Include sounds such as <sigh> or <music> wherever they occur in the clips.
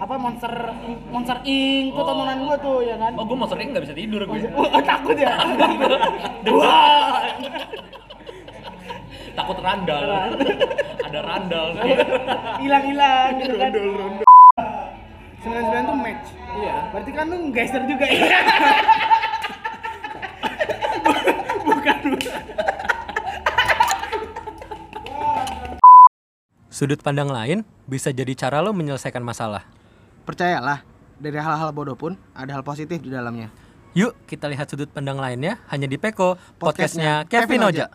apa monster monster ink Oh. tontonan gua tuh ya kan Oh, gue mau sering nggak bisa tidur gue. Wah, <laughs> takut ya <laughs> Wah. Takut randal. Ada randal. <laughs> hilang hilang gitu kan sembilan sembilan tuh match Iya. berarti kan lu gangster juga ya bukan bukan Sudut pandang lain bisa jadi cara lo menyelesaikan masalah. Percayalah, dari hal-hal bodoh pun ada hal positif di dalamnya. Yuk kita lihat sudut pandang lainnya hanya di Peko, Podcastnya podcastnya Kevin Kevin Oja.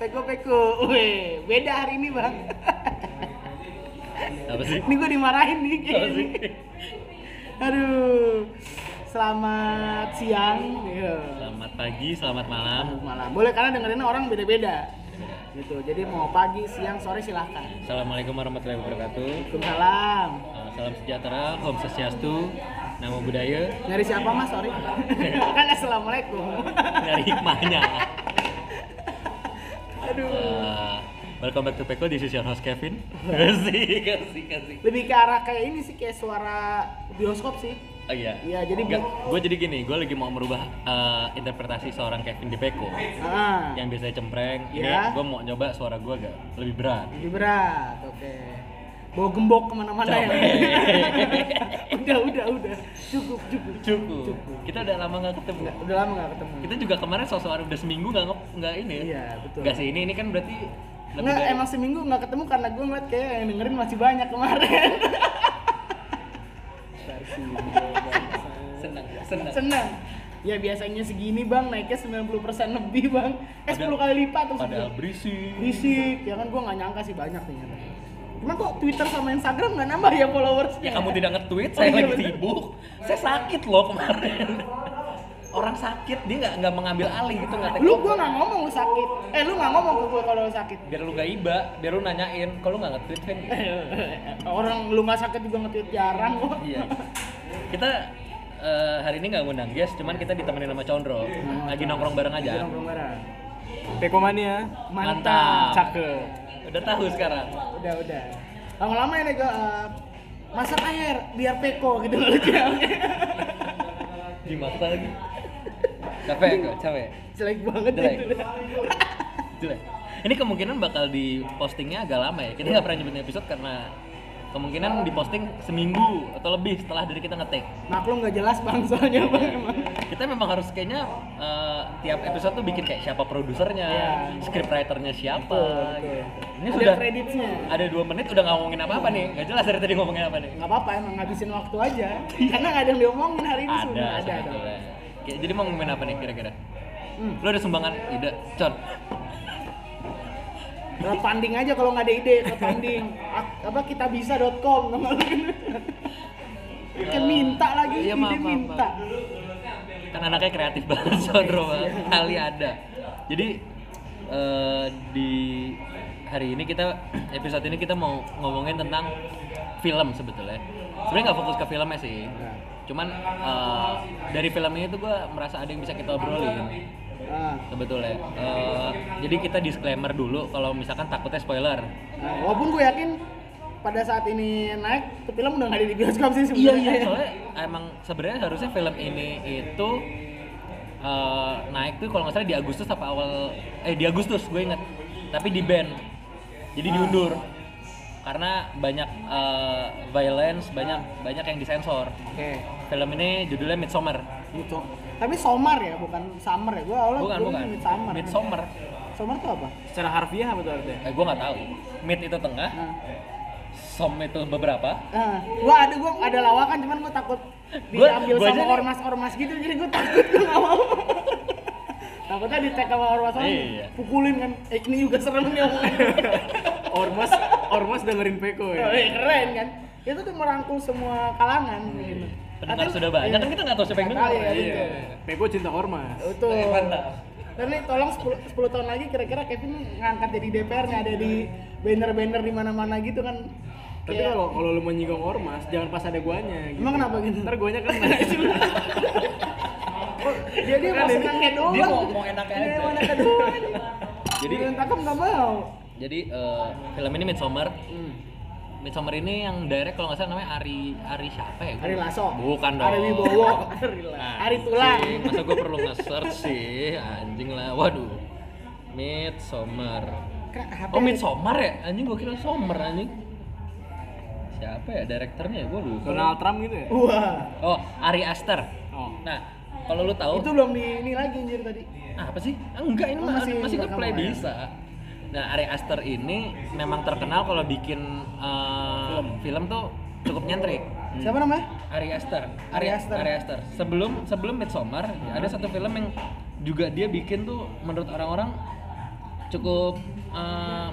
peko peko weh beda hari ini bang Apa sih? ini gua dimarahin nih Apa sih? aduh selamat siang. Iya. Selamat pagi, selamat malam. Selamat malam. Boleh karena dengerin orang beda beda gitu. Jadi mau pagi siang sore silahkan. Assalamualaikum warahmatullahi wabarakatuh. Waalaikumsalam. Uh, salam sejahtera, Om Swastiastu, Namo Buddhaya, nyari siapa mas? Sorry. <laughs> Kan assalamualaikum. Dari hikmahnya. <laughs> aduh. Uh, welcome back to Peko, this is your host Kevin. <laughs> Kasih, kasih, kasih. lebih ke arah kayak ini sih kayak suara bioskop sih Oh iya. Iya, jadi gue jadi gini, gue lagi mau merubah uh, interpretasi seorang Kevin di Peko ah yang biasanya cempreng. Iya. Ini gue mau nyoba suara gue agak lebih berat. lebih berat oke bawa gembok ke mana-mana ya <laughs> udah udah udah cukup cukup Cukup. Kita udah lama nggak ketemu. Nggak, udah lama nggak ketemu Kita juga kemarin sosok udah seminggu nggak nggak ini. ya? Iya, betul. Nggak sih ini ini kan berarti Nggak, dari- emang seminggu nggak ketemu karena gue ngeliat kayak yang dengerin masih banyak kemarin <laughs> senang senang. seneng ya biasanya segini bang naiknya 90% lebih bang eh 10 Padahal- kali lipat terus Padahal berisik. berisik ya kan gue nggak nyangka sih banyak ternyata Cuman kok Twitter sama Instagram nggak nambah ya followersnya? Ya kamu tidak nge-tweet, Oh, saya iya, lagi bener. sibuk. Saya sakit loh kemarin. <laughs> Orang sakit dia nggak nggak mengambil alih gitu nggak Lu gue nggak ngomong lu sakit. Eh lu nggak ngomong ke gue kalau lu sakit. biar lu gak iba, biar lu nanyain kalau lu nggak nge-tweet kan <laughs> gitu. Orang lu nggak sakit juga nge-tweet jarang kok. iya kita eh, hari ini nggak ngundang guys cuman kita ditemenin sama Condro lagi nongkrong bareng aja Nongkrong bareng. Pekomania. Mantap. Cakep. udah tahu sekarang Udah udah. Lama-lama ya nego eh, masak air biar peko gitu <laughs> <laughs> loh dimaksa lagi capek kok capek Jelek banget Jelek. itu. <laughs> jelek ini kemungkinan bakal di postingnya agak lama ya kita nggak pernah nyebutin episode karena kemungkinan diposting seminggu atau lebih setelah dari kita ngetek Maklum nggak jelas bang soalnya bang emang. kita memang harus kayaknya eh, tiap episode tuh bikin kayak siapa produsernya, Iya. script writernya siapa. Betul, betul. gitu. Ini Ada sudah kreditnya. ada dua menit udah nggak ngomongin apa-apa nih, nggak jelas dari tadi ngomongin apa nih. Nggak apa-apa emang ngabisin waktu aja. Karena nggak ada yang diomongin hari ini Ada, sebenarnya. Ada, ada. Jadi mau ngomongin apa nih kira-kira? Hmm. Lo ada sumbangan ide, Con? Crowdfunding aja kalau nggak ada ide, crowdfunding. Apa kita bisa.com kan. Minta lagi, Iya, ide maaf, maaf, minta. Kan anaknya kreatif banget, banget. Kali ada. Jadi eh, di hari ini kita episode ini kita mau ngomongin tentang film sebetulnya. Sebenarnya nggak fokus ke filmnya sih. Cuman eh, dari film ini tuh gue merasa ada yang bisa kita obrolin Nah, sebetulnya. Eh, jadi kita disclaimer dulu kalau misalkan takutnya spoiler. nah, walaupun gue yakin pada saat ini naik, film udah nggak ada di bioskop sih Iya sebenarnya. iya soalnya emang sebenarnya harusnya film ini itu eh, naik tuh kalau nggak salah di Agustus apa awal eh di Agustus gue inget tapi di ban jadi diundur karena banyak eh, violence banyak banyak yang disensor Oke, film ini judulnya Midsommar gitu. Tapi somar ya, bukan summer ya. Gue awalnya bukan gua bukan Midsummer. Midsommar Summer tuh apa? Secara harfiah apa tuh artinya? eh, gue nggak tahu mid itu tengah Nah, som itu beberapa nah, gua ada gua ada lawakan cuman gua takut Gua- diambil gua sama aja nih- ormas-ormas gitu jadi gua takut gua nggak mau. <laughs> Takutnya di tag sama ormas ormas Iya. pukulin kan. Eh ini juga serem nih. <laughs> Ormas, ormas dengerin Peko ya. Oh, iya, keren kan. Itu tuh merangkul semua kalangan gitu. pendengar sudah banyak kan iya. kita nggak tahu siapa yang dengar ya, Iya. betul. Peko cinta ormas. Betul. Eh, mantap. Dan nih tolong 10, 10 tahun lagi kira-kira Kevin ngangkat jadi DPR nya ada di banner-banner di mana-mana gitu kan. Tapi Kayak- kalau kalau lu menyinggung ormas, jangan pas ada guanya. Gitu. Emang kenapa gitu? Ntar guanya kan <laughs> <laughs> Dia dia mau senangnya doang. Dia mau- mau enaknya Dia aja. mau enaknya doang. <laughs> Jadi Yang cakep nggak mau. jadi eh, film ini Midsommar. Hmm. Midsommar ini yang direct kalau nggak salah namanya Ari Ari siapa ya? Ari Lasso. Bukan dong. Ari Wibowo. Ari <laughs> Nah, Ari Tulang. sih, Masa gue perlu nge-search sih, anjing lah. Waduh. Midsommar. Kak, HP. Oh Midsommar ya? Anjing gue kira Sommer anjing. Siapa ya direkturnya ya? Gue lupa. Donald Trump gitu ya? Wah. Oh, Ari Aster. Oh. Nah, kalau lu tahu Itu belum di ini lagi anjir tadi. Ah, apa sih? Ah, enggak, ini Oh, masih masih masih rekam play ya? bisa. Nah, Ari Aster ini memang terkenal kalau bikin eh, film. tuh cukup nyentrik. Siapa namanya? Ari Aster. Ari Aster. Ari Aster. Sebelum sebelum Midsommar ada satu film yang juga dia bikin tuh menurut orang-orang cukup eh,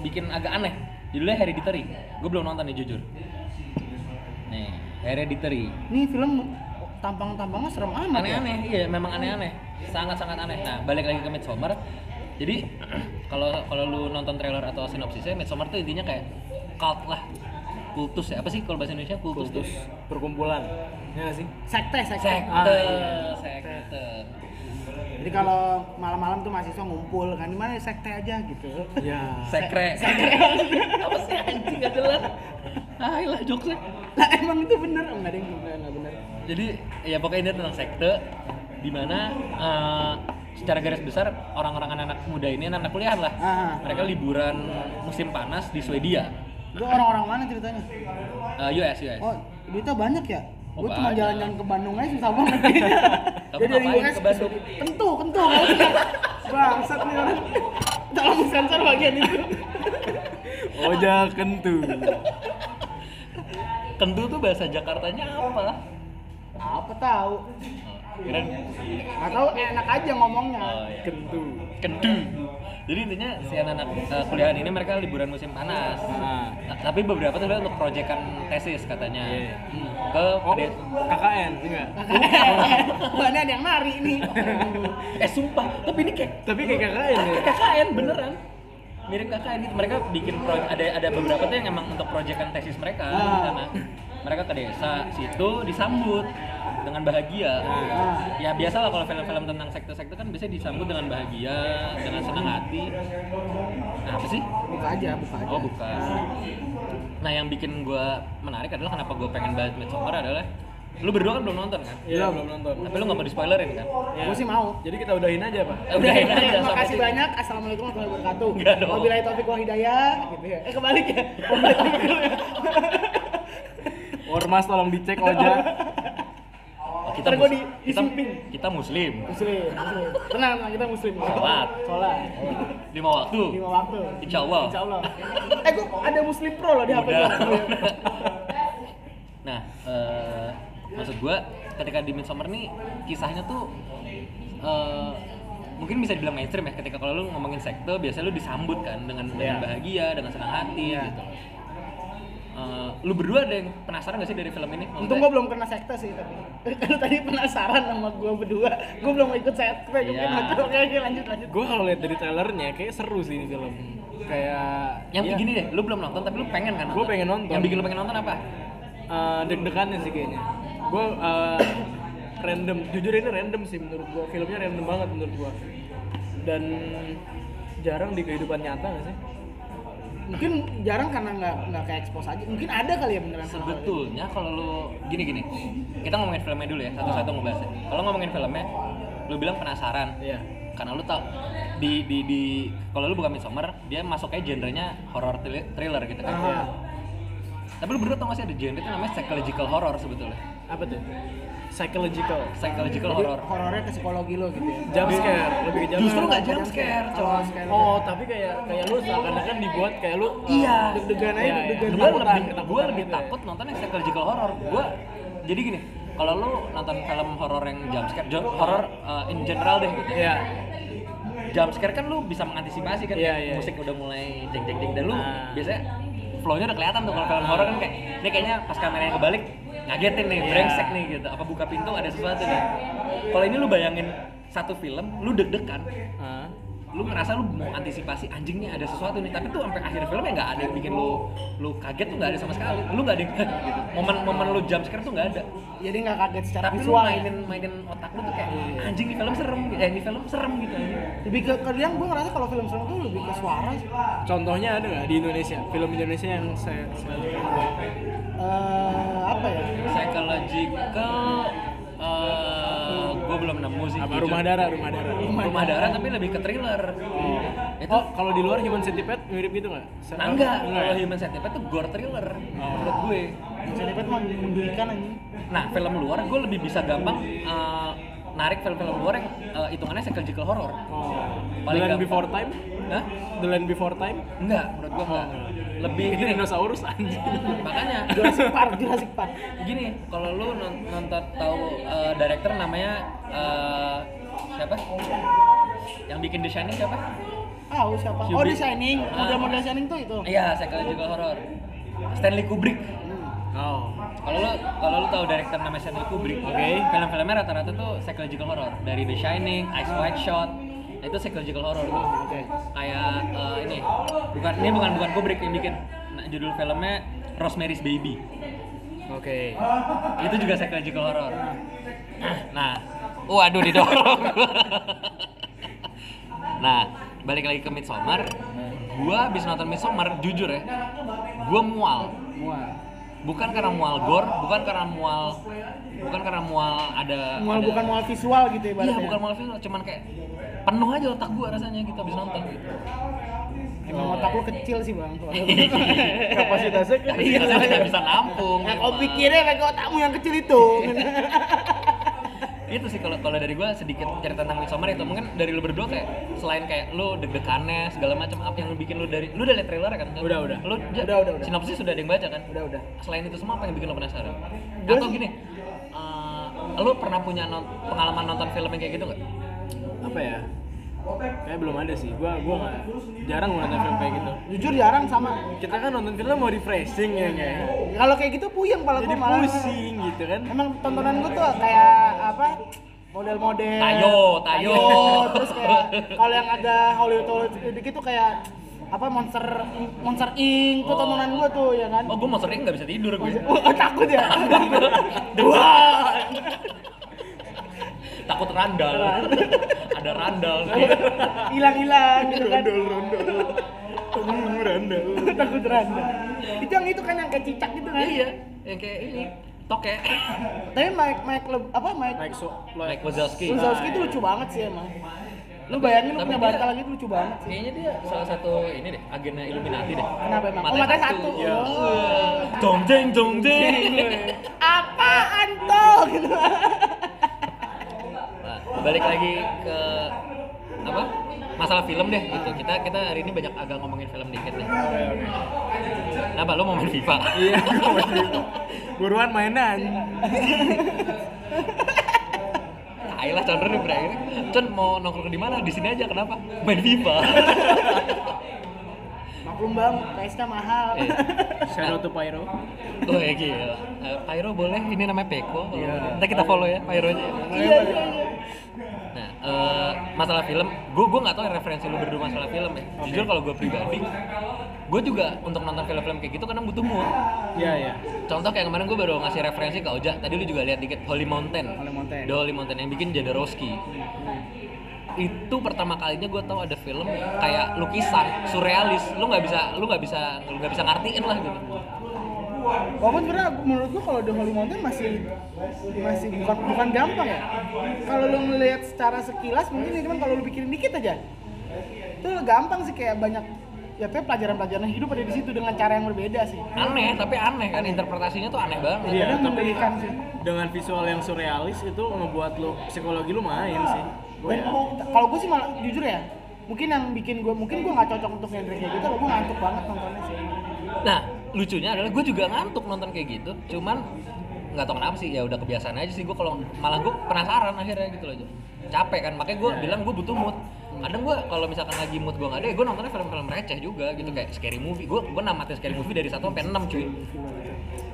bikin agak aneh. Judulnya Hereditary. Gue belum nonton nih jujur. Nih, Hereditary. Nih film tampang-tampangnya serem amat. ya. aneh-aneh iya memang aneh-aneh sangat-sangat aneh nah balik lagi ke Midsommar jadi <clears throat> kalau kalau lu nonton trailer atau sinopsisnya Midsommar tuh intinya kayak cult lah kultus ya apa sih kalau bahasa Indonesia kultus, tuh Perkumpulan. Ya sih? Sekte, sekte. sekte Ah, iya. sekte Jadi kalau malam-malam tuh mahasiswa ngumpul kan di mana sekte aja gitu. Ya. <laughs> sekre apa sih anjing gak jelas ah lah jokesnya Lah emang itu bener? Enggak ada yang bener. Jadi ya pokoknya ini tentang sekte di mana eh, secara garis besar orang-orang anak-anak muda ini anak-anak kuliah lah Ah. mereka liburan musim panas di Swedia Itu orang-orang mana ceritanya? Eh, US US Oh, duitnya banyak ya? Oh, Gue cuma jalan-jalan ke Bandung aja susah banget. <laughs> Kamu ngapain ke Bandung? Tentu, tentu. Bangsat nih orang. Tolong sensor bagian itu. Oja kentu. Kentu tuh bahasa Jakartanya apa? Apa tahu? Keren. Gak tahu enak aja ngomongnya. Oh, iya. Kentu. Kentu. Jadi intinya si anak-anak eh, kuliahan ini mereka liburan musim panas. Nah. Ta- Tapi beberapa tuh untuk proyekan tesis katanya. Iya. Hmm. Ke Oh, de- KKN sih nggak? Wah, ini ada yang nari nih. <laughs> eh sumpah, tapi ini kayak Tapi kayak KKN ya. kayak KKN beneran. Mirip KKN gitu. Mereka bikin proyek ada ada beberapa tuh yang emang untuk proyekan tesis mereka di Ah. sana. Mereka ke desa situ disambut dengan bahagia. Ah. Ya biasa lah kalau film-film tentang sekte-sekte kan biasanya disambut dengan bahagia, dengan senang hati. Nah, apa sih? Buka aja, buka aja. Oh bukan. Nah yang bikin gua menarik adalah kenapa gua pengen bahas Midsommar adalah lu berdua kan belum nonton kan? Iya, belum nonton. Tapi lu nggak mau di spoilerin kan? Ya. Gue sih mau. Jadi kita udahin aja, Pak. Udah ini aja Terima sampai kasih sini. banyak. Assalamualaikum warahmatullahi wabarakatuh. Wabillahi taufiq wal hidayah gitu ya. Eh kebalik ya. Wabillahi taufiq dulu ya. <laughs> Ormas tolong dicek Oja. Oh, kita, Ntar gua mus- di- kita, kita muslim. Muslim, muslim. Tenang, tenang, kita muslim. Sholat. Sholat. Lima waktu. Lima waktu. Insya Allah. Insya Allah. Eh, gua ada muslim pro loh di HP gua. <laughs> nah, eh, maksud gua ketika di Midsommar nih kisahnya tuh eh, mungkin bisa dibilang mainstream ya ketika kalau lu ngomongin sekte biasanya lu disambut kan dengan dengan Iya. bahagia dengan senang hati Iya. gitu Eh, lu berdua ada yang penasaran gak sih dari film ini? Maksudnya- Untung gua belum kena sekte sih tapi. <laughs> Kalau tadi penasaran sama gua berdua, gua belum ikut sekte. Gua Iya. kan oke oke lanjut lanjut. Gue kalau lihat dari trailernya kayak seru sih ini film. Kayak yang iya, gini deh, lu belum nonton tapi lu pengen kan? Gua pengen nonton. Yang bikin lu pengen nonton apa? eh, deg-degannya sih kayaknya. Gue random, jujur ini random sih menurut gue. Filmnya random banget menurut gue. Dan jarang di kehidupan nyata gak sih? Mungkin jarang karena nggak nggak kayak expose aja. Mungkin ada kali ya beneran. Sebetulnya kalau lu gini gini, kita ngomongin filmnya dulu ya, satu-satu ngebahasnya. Kalau ngomongin filmnya, lu bilang penasaran, Iya. karena lu tau di di di kalau lu bukan Midsommar, dia masuknya genrenya horror thriller- thriller gitu kan. Ah. Tapi lu berdua tau gak sih ada genre itu namanya psychological horror sebetulnya. Apa tuh? Psychological. Psychological Jadi horror. horornya ke psikologi lo gitu ya. Jump scare, lebih ke jump Justru nggak jump scare, coy. scare- Oh, tapi kayak kayak lu seakan-akan dibuat kayak lu Iya. Deg-degan aja, Iya, iya. deg-degan. Gue lebih, gue lebih gitu ya. takut nontonnya psychological horror. Gue jadi gini, kalau lu nonton film horor yang jump scare, horror uh, in general deh gitu. Iya. jump scare kan lu bisa mengantisipasi kan kayak iya. musik udah mulai jeng jeng jeng dan lu Nah. biasanya flow-nya udah kelihatan tuh kalau film horor kan kayak ini kayaknya pas kameranya kebalik ngagetin nih, Iya. brengsek nih gitu. Apa buka pintu ada sesuatu nih. Kalau ini lu bayangin satu film, lu deg-degan. Ah. lu ngerasa lu mau antisipasi anjingnya ada sesuatu nih tapi tuh sampai akhir filmnya nggak ada yang bikin lu lu kaget tuh nggak ada sama sekali lu nggak ada yang <laughs> gitu. momen momen lu jump scare tuh nggak ada Jadi nggak kaget secara tapi visual ya. mainin mainin otak lu tuh kayak anjing ini film serem eh ini film serem gitu. Lebih ke kadang gue ngerasa kalau film serem tuh lebih ke suara sih. Contohnya ada nggak di Indonesia? Film Indonesia yang saya, saya Eh, apa ya? psychological eh gue belum nemu sih apa. Rumah Darah, Rumah Darah. rumah darah tapi lebih ke thriller itu Oh, kalau di luar Human Centipede mirip gitu nggak? Nah, enggak Enggak kalau ya? human centipede tuh gore thriller menurut gue Cenipet mah menduikan anjing. nah film luar gue lebih bisa gampang eh, narik film-film luar yang hitungannya psychological horror Oh. The Paling Land gampang. Before Time? Hah? The Land Before Time? enggak menurut gue enggak lebih Itu gini dinosaurus anjing. makanya Jurassic Park, Jurassic Park. gini kalau lu non- nonton tahu eh, director namanya eh, siapa yang bikin The Shining siapa Tahu siapa? Hugh Oh, The. Shining. Ah. Model-model Shining tuh itu. iya psychological horror Stanley Kubrick Oh. kalau lu kalau lu tahu director namanya Stanley Kubrick Oke. film-filmnya rata-rata tuh psychological horror dari The Shining, Ice White Shot nah, itu psychological horror tuh Oke. kayak eh, ini. Bukan ini bukan bukan Kubrick yang bikin. Nah, judul filmnya Rosemary's Baby. Oke. itu juga psychological horror. Nah waduh didorong. Nah balik lagi ke Midsommar. Gua habis nonton Midsommar jujur ya gua mual. Mual. bukan karena mual gore bukan karena mual bukan karena mual ada Mual ada- bukan mual visual gitu ya iya bukan mual visual cuman kayak penuh aja otak gua rasanya gitu habis nonton gitu Emang otak lu kecil sih, Bang. <laughs> Kapasitasnya kan? Iya, saya tidak bisa nampung. Nah, kau emang. pikirnya pakai otakmu yang kecil itu. <laughs> itu sih kalau kalau dari gua sedikit cerita tentang Midsommar itu mungkin dari lu berdua kayak selain kayak lu deg-degannya segala macam apa yang lu bikin lu dari lu udah liat trailer kan Udah, udah. lu Udah, udah, udah. sinopsis sudah ada yang baca kan udah, udah. selain itu semua apa yang bikin lu penasaran Gua atau sih- gini eh, lu pernah punya non- pengalaman nonton film yang kayak gitu nggak Apa ya? Kayak belum ada sih. Gua gua nggak jarang nonton film kayak gitu. Jujur jarang sama. Kita kan nonton film mau refreshing ya kayak. Kalau kayak gitu puyeng pala Jadi gua malah. pusing gitu kan. Emang tontonan gua tuh kayak apa? Model-model. Tayo, tayo. Terus kayak kalau yang ada Hollywood Hollywood dikit tuh kayak apa monster monster ink tuh Oh. tontonan gua tuh ya kan. oh gua mau sering nggak bisa tidur gue Oh, takut ya. <laughs> Wah. Takut randal ada randal Hilang-hilang gitu kan. rondol. Randal. takut randa. Itu yang itu kan yang kayak cicak gitu kan. iya yang kayak ini toke Tapi Mike Mike apa Mike Like so Mike Wazowski Wazowski itu lucu banget sih emang. Lu bayangin lu punya bantal gitu lucu banget sih. kayaknya dia salah satu ini deh agennya Illuminati deh Kenapa emang? Oh, matanya satu. Iya. Oh. Dong jeng dong jeng. Apaan tuh gitu. Nah, balik lagi ke apa? Masalah film deh gitu. Kita kita hari ini banyak agak ngomongin film dikit deh. Kenapa lu mau main FIFA? Iya, gua main FIFA. Buruan mainan. Tai lah Condro nih berakhir. Con mau nongkrong di mana? Di sini aja kenapa? Main FIFA. Maklum bang, PS-nya mahal. Eh, Shout out to Pyro. Oh ya gila. Eh, Pyro boleh, ini namanya Peko. Iya. Nanti kita follow ya Pyronya. Iya iya iya. Eh, masalah film, gue gue nggak tahu referensi lu berdua masalah film ya. Jujur kalau gue pribadi, gue juga untuk nonton film-film kayak gitu kadang butuh mood. Iya, iya. Contoh kayak kemarin gue baru ngasih referensi ke Oja. Tadi lu juga lihat dikit Holy Mountain. Holy Mountain. The Holy Mountain yang bikin Jodorowsky. Itu pertama kalinya gue tahu ada film kayak lukisan surrealis. Lu nggak bisa, lu nggak bisa, lu nggak bisa ngartiin lah gitu. Walaupun sebenarnya menurut gua kalau The Holy Mountain masih masih bukan bukan gampang ya. Kalau lu ngelihat secara sekilas mungkin ya, cuman kalau lu pikirin dikit aja. Itu gampang sih kayak banyak ya kayak pelajaran-pelajaran hidup ada di situ dengan cara yang berbeda sih. Aneh, tapi aneh kan interpretasinya tuh aneh banget. Iya, tapi sih. dengan visual yang surrealis itu ngebuat lu psikologi lu main sih. Gue ya. kalau gue sih malah jujur ya, mungkin yang bikin gue mungkin gue nggak cocok untuk genre kayak gitu, gue ngantuk banget nontonnya sih. Nah, lucunya adalah gue juga ngantuk nonton kayak gitu. Cuman nggak tahu kenapa sih, ya udah kebiasaan aja sih gue kalau malah gue penasaran akhirnya gitu loh. Capek kan, makanya gue bilang gue butuh mood. Kadang gue kalau misalkan lagi mood gue nggak ada, gue nontonnya film-film receh juga gitu kayak scary movie. Gue gue namatin scary movie dari 1 sampai 6 cuy.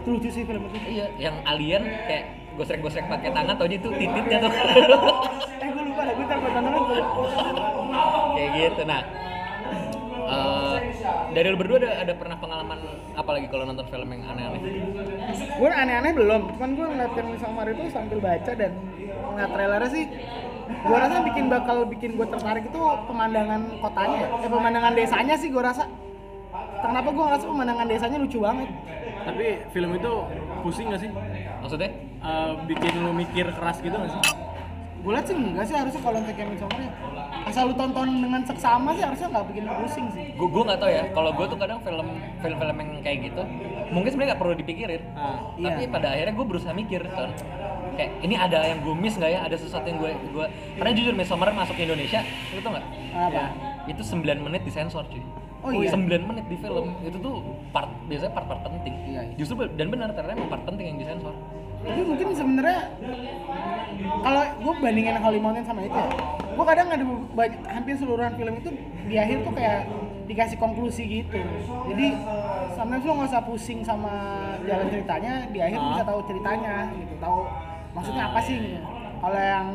Itu lucu sih film itu. Iya, yang alien kayak gosrek-gosrek pakai tangan tau itu tititnya tuh. <laughs> eh gue lupa gue ntar kayak gitu nah dari lu berdua ada, ada pernah pengalaman apa lagi kalau nonton film yang aneh-aneh? Gue aneh-aneh belum. Cuman gue ngeliat yang Midsommar itu sambil baca dan ngeliat trailernya sih gue rasa bikin bakal bikin gue tertarik itu pemandangan kotanya. Ya eh, pemandangan desanya sih gue rasa. Kenapa gue ngerasa pemandangan desanya lucu banget? Tapi film itu pusing gak sih? maksudnya? Eh, bikin lu mikir keras gitu gak sih? gue liat sih enggak sih harusnya kalau untuk yang Midsommar ya asal lu tonton dengan seksama sih harusnya nggak bikin pusing sih. Gue gue nggak tahu ya kalau gue tuh kadang film film-film yang kayak gitu mungkin sebenarnya nggak perlu dipikirin. Ah, tapi iya. pada akhirnya gue berusaha mikir kan kayak ini ada yang gue miss nggak ya? Ada sesuatu yang gue gue karena jujur Midsommar masuk ke Indonesia lu tau nggak? Apa? Itu 9 menit disensor cuy. Oh iya? 9 menit di film itu tuh part biasanya part-part penting. Iya, iya. justru dan benar ternyata part penting yang disensor tapi mungkin sebenarnya kalau gue bandingin Holy Mountain sama itu ya gue kadang ada banyak, hampir seluruhan film itu di akhir tuh kayak dikasih konklusi gitu jadi sometimes lo nggak usah pusing sama jalan ceritanya di akhir lo bisa tahu ceritanya gitu tahu maksudnya apa sih gitu. kalau yang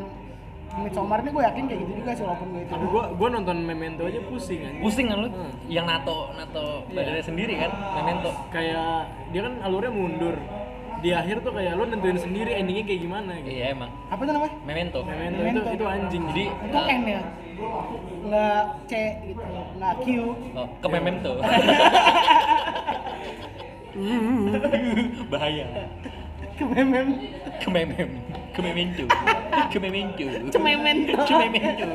Midsommar ini gue yakin kayak gitu juga sih walaupun gue itu Tapi gua gua nonton Memento aja pusing aja. pusing kan lu Hmm. yang nato nato Iya. badannya sendiri kan memento Kayak dia kan alurnya mundur. Di akhir tuh kayak lu nentuin sendiri endingnya kayak gimana gitu. iya emang. Apa tuh namanya? Memento. Memento, Memento. itu itu anjing. jadi itu eh, N ya? Nggak C gitu nggak Q. Oh, ke memento. <laughs> Bahaya. Ke memem. Ke memem. Ke memento. Ke memento. Cememento. Cememento.